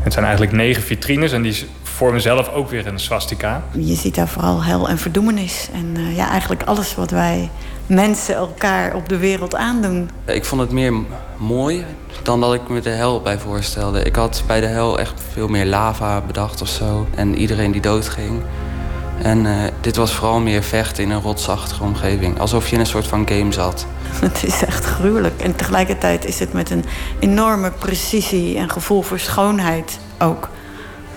het zijn eigenlijk negen vitrines en die vormen zelf ook weer een swastika. Je ziet daar vooral hel en verdoemenis. En uh, ja, eigenlijk alles wat wij mensen elkaar op de wereld aandoen. Ik vond het meer mooi dan dat ik me de hel bij voorstelde. Ik had bij de hel echt veel meer lava bedacht of zo. En iedereen die doodging. En uh, dit was vooral meer vechten in een rotsachtige omgeving. Alsof je in een soort van game zat. <laughs> Het is echt gruwelijk. En tegelijkertijd is het met een enorme precisie en gevoel voor schoonheid ook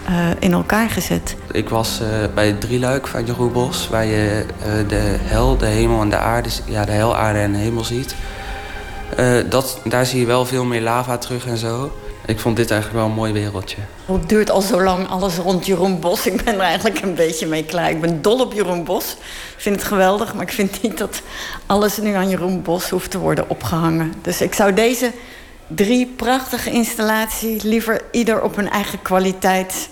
uh, in elkaar gezet. Ik was uh, bij het drieluik van Jeroen Bos, waar je uh, de hel, de hemel en de aarde, ja, de hel, aarde en de hemel ziet. dat, daar zie je wel veel meer lava terug en zo. Ik vond dit eigenlijk wel een mooi wereldje. Het duurt al zo lang alles rond Jeroen Bos. Ik ben er eigenlijk een beetje mee klaar. Ik ben dol op Jeroen Bos. Ik vind het geweldig, maar ik vind niet dat alles nu aan Jeroen Bos hoeft te worden opgehangen. Dus ik zou deze drie prachtige installaties liever ieder op hun eigen kwaliteit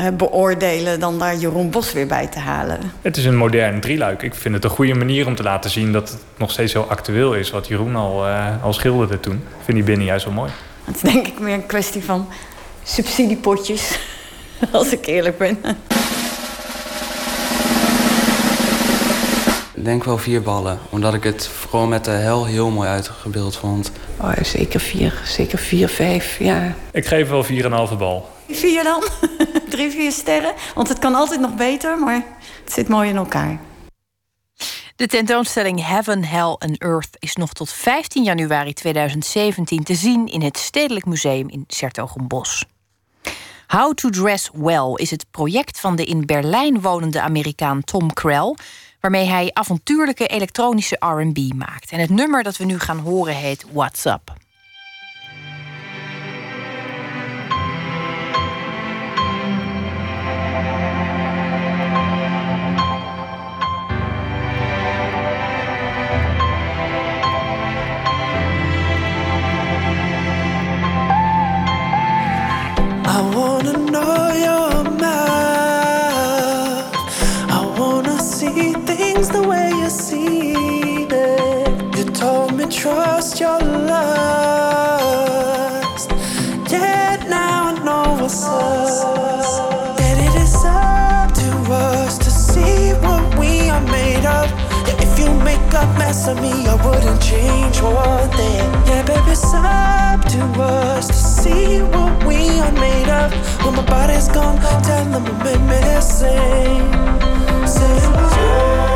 uh, beoordelen dan daar Jeroen Bos weer bij te halen. Het is een modern drieluik. Ik vind het een goede manier om te laten zien dat het nog steeds heel actueel is wat Jeroen al, uh, al schilderde toen. Ik vind die binnen juist wel mooi. Het is denk ik meer een kwestie van subsidiepotjes, <laughs> als ik eerlijk ben. Denk wel vier ballen, omdat ik het vooral met de hel heel mooi uitgebeeld vond. Oh, zeker vier, zeker vier, vijf, ja. Ik geef wel vier en een halve bal. Vier dan? <laughs> Drie, vier sterren? Want het kan altijd nog beter, maar het zit mooi in elkaar. De tentoonstelling Heaven, Hell and Earth is nog tot 15 januari 2017 te zien in het Stedelijk Museum in Sertogenbos. How to Dress Well is het project van de in Berlijn wonende Amerikaan Tom Krell, waarmee hij avontuurlijke elektronische RB maakt. En het nummer dat we nu gaan horen heet What's Up. Trust your lust. Yeah, now I know what's up. And it is up to us to see what we are made of. Yeah, if you make a mess of me, I wouldn't change one thing. Yeah, baby, it's up to us to see what we are made of. When my body's gone, tell them I'm missing. Say,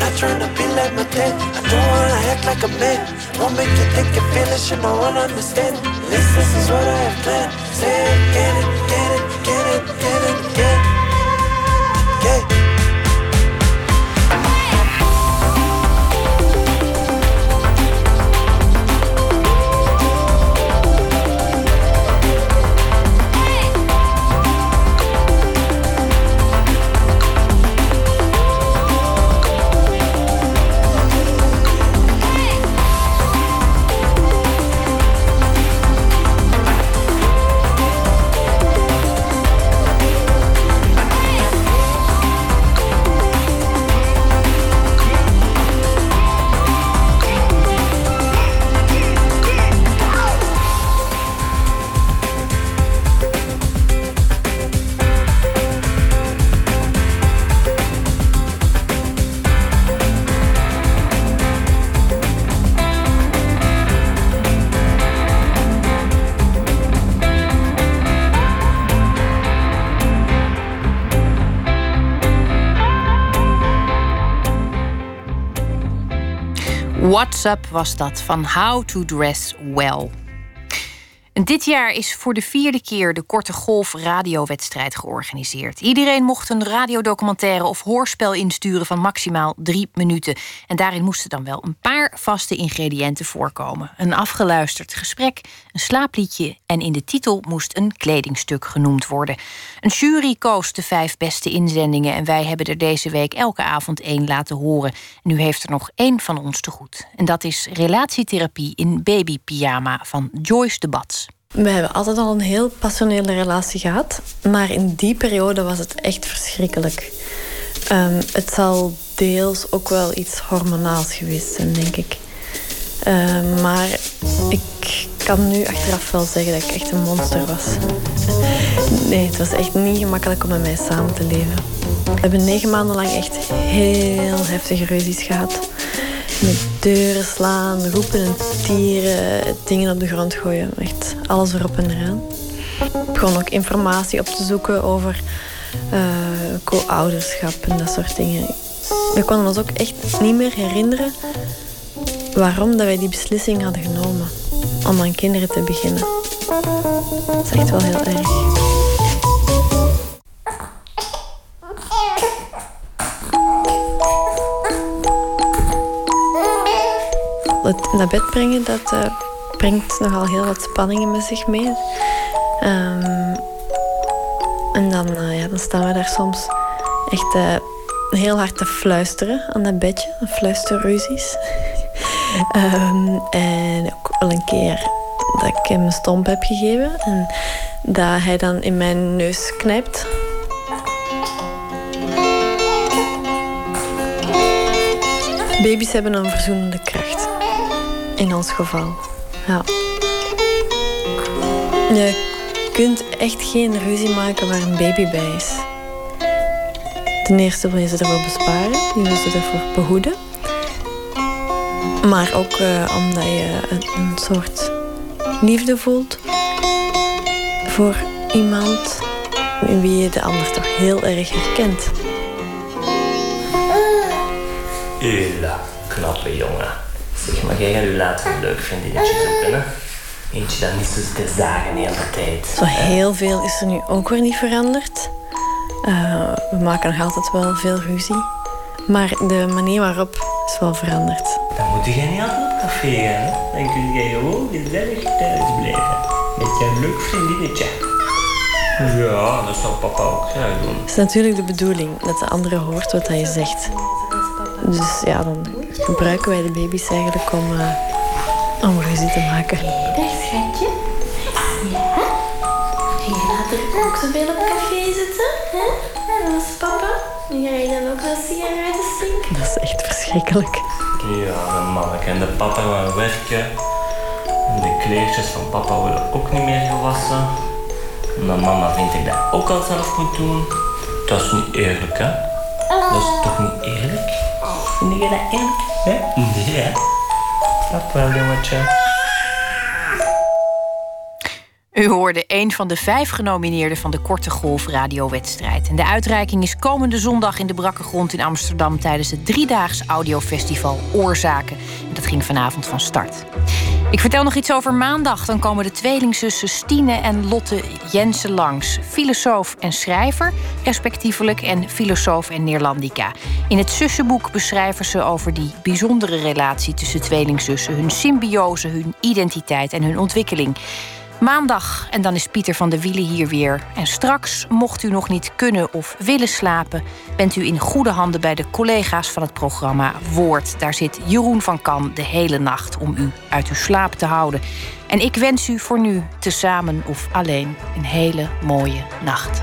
Not trying to be like my dad. I don't wanna act like a man. Won't make you think you're feelings you no one understand. At least this is what I have planned. Say it, get it, get it, get it. Was dat van How to Dress Well. Dit jaar is voor de vierde keer de Korte Golf radiowedstrijd georganiseerd. Iedereen mocht een radiodocumentaire of hoorspel insturen van maximaal drie minuten. En daarin moesten dan wel een paar vaste ingrediënten voorkomen. Een afgeluisterd gesprek, een slaapliedje en in de titel moest een kledingstuk genoemd worden. Een jury koos de vijf beste inzendingen en wij hebben er deze week elke avond één laten horen. En nu heeft er nog één van ons te goed. En dat is Relatietherapie in Babypyjama van Joyce de Bats. We hebben altijd al een heel passionele relatie gehad. Maar in die periode was het echt verschrikkelijk. Um, het zal deels ook wel iets hormonaals geweest zijn, denk ik. Um, maar ik kan nu achteraf wel zeggen dat ik echt een monster was. <laughs> Nee, het was echt niet gemakkelijk om met mij samen te leven. We hebben negen maanden lang echt heel heftige ruzies gehad. Met deuren slaan, roepen en tieren, dingen op de grond gooien. Echt alles erop en eraan. Ik begon ook informatie op te zoeken over uh, co-ouderschap en dat soort dingen. We konden ons ook echt niet meer herinneren waarom dat wij die beslissing hadden genomen om aan kinderen te beginnen. Dat is echt wel heel erg. Het naar bed brengen, dat uh, brengt nogal heel wat spanningen met zich mee. Um, en dan, uh, ja, dan staan we daar soms echt uh, heel hard te fluisteren aan dat bedje. Fluisterruzies. um, <laughs> en ook al een keer dat ik hem een stomp heb gegeven. En dat hij dan in mijn neus knijpt. Baby's hebben een verzoenende kracht. In ons geval. Ja. Je kunt echt geen ruzie maken waar een baby bij is. Ten eerste wil je ze ervoor besparen. Je wil ze ervoor behoeden. Maar ook uh, omdat je een, een soort liefde voelt voor iemand in wie je de ander toch heel erg herkent. Ula, knappe jongen. Zeg maar, jij gaat u later een leuk vriendinnetje zoeken, hè? Eentje dat niet zo te zagen de hele tijd. Zo heel veel is er nu ook weer niet veranderd. Uh, we maken nog altijd wel veel ruzie. Maar de manier waarop is wel veranderd. Dan moet je niet altijd op café gaan. Hè? Dan kun je gewoon gezellig thuis blijven. Met je leuk vriendinnetje. Ja, dat zal papa ook graag doen. Het is natuurlijk de bedoeling dat de andere hoort wat hij zegt. Dus ja, dan gebruiken wij de baby's eigenlijk om, uh, om ruzie te maken. Dag schatje. Ja? En je laat er ook zoveel op café zitten, hè? En dat is papa. En ga je dan ook wel sigaretten stinken? Dat is echt verschrikkelijk. Ja, de mama en de papa gaan werken. En de kleertjes van papa worden ook niet meer gewassen. En dan mama vindt ik dat ook al zelf moet doen. Dat is niet eerlijk, hè? Dat is toch niet eerlijk? Vind je dat eerlijk? Hè? Nee, hè? Dat wel, jongetje. U hoorde een van de vijf genomineerden van de Korte Golf radiowedstrijd. En de uitreiking is komende zondag in de Brakke Grond in Amsterdam tijdens het driedaags audiofestival Oorzaken. En dat ging vanavond van start. Ik vertel nog iets over maandag. Dan komen de tweelingzussen Stine en Lotte Jensen langs. Filosoof en schrijver, respectievelijk, en filosoof en Neerlandica. In het zussenboek beschrijven ze over die bijzondere relatie tussen tweelingzussen, hun symbiose, hun identiteit en hun ontwikkeling. Maandag en dan is Pieter van de Wielen hier weer. En straks, mocht u nog niet kunnen of willen slapen, bent u in goede handen bij de collega's van het programma Woord. Daar zit Jeroen van Kan de hele nacht om u uit uw slaap te houden. En ik wens u voor nu, tezamen of alleen, een hele mooie nacht.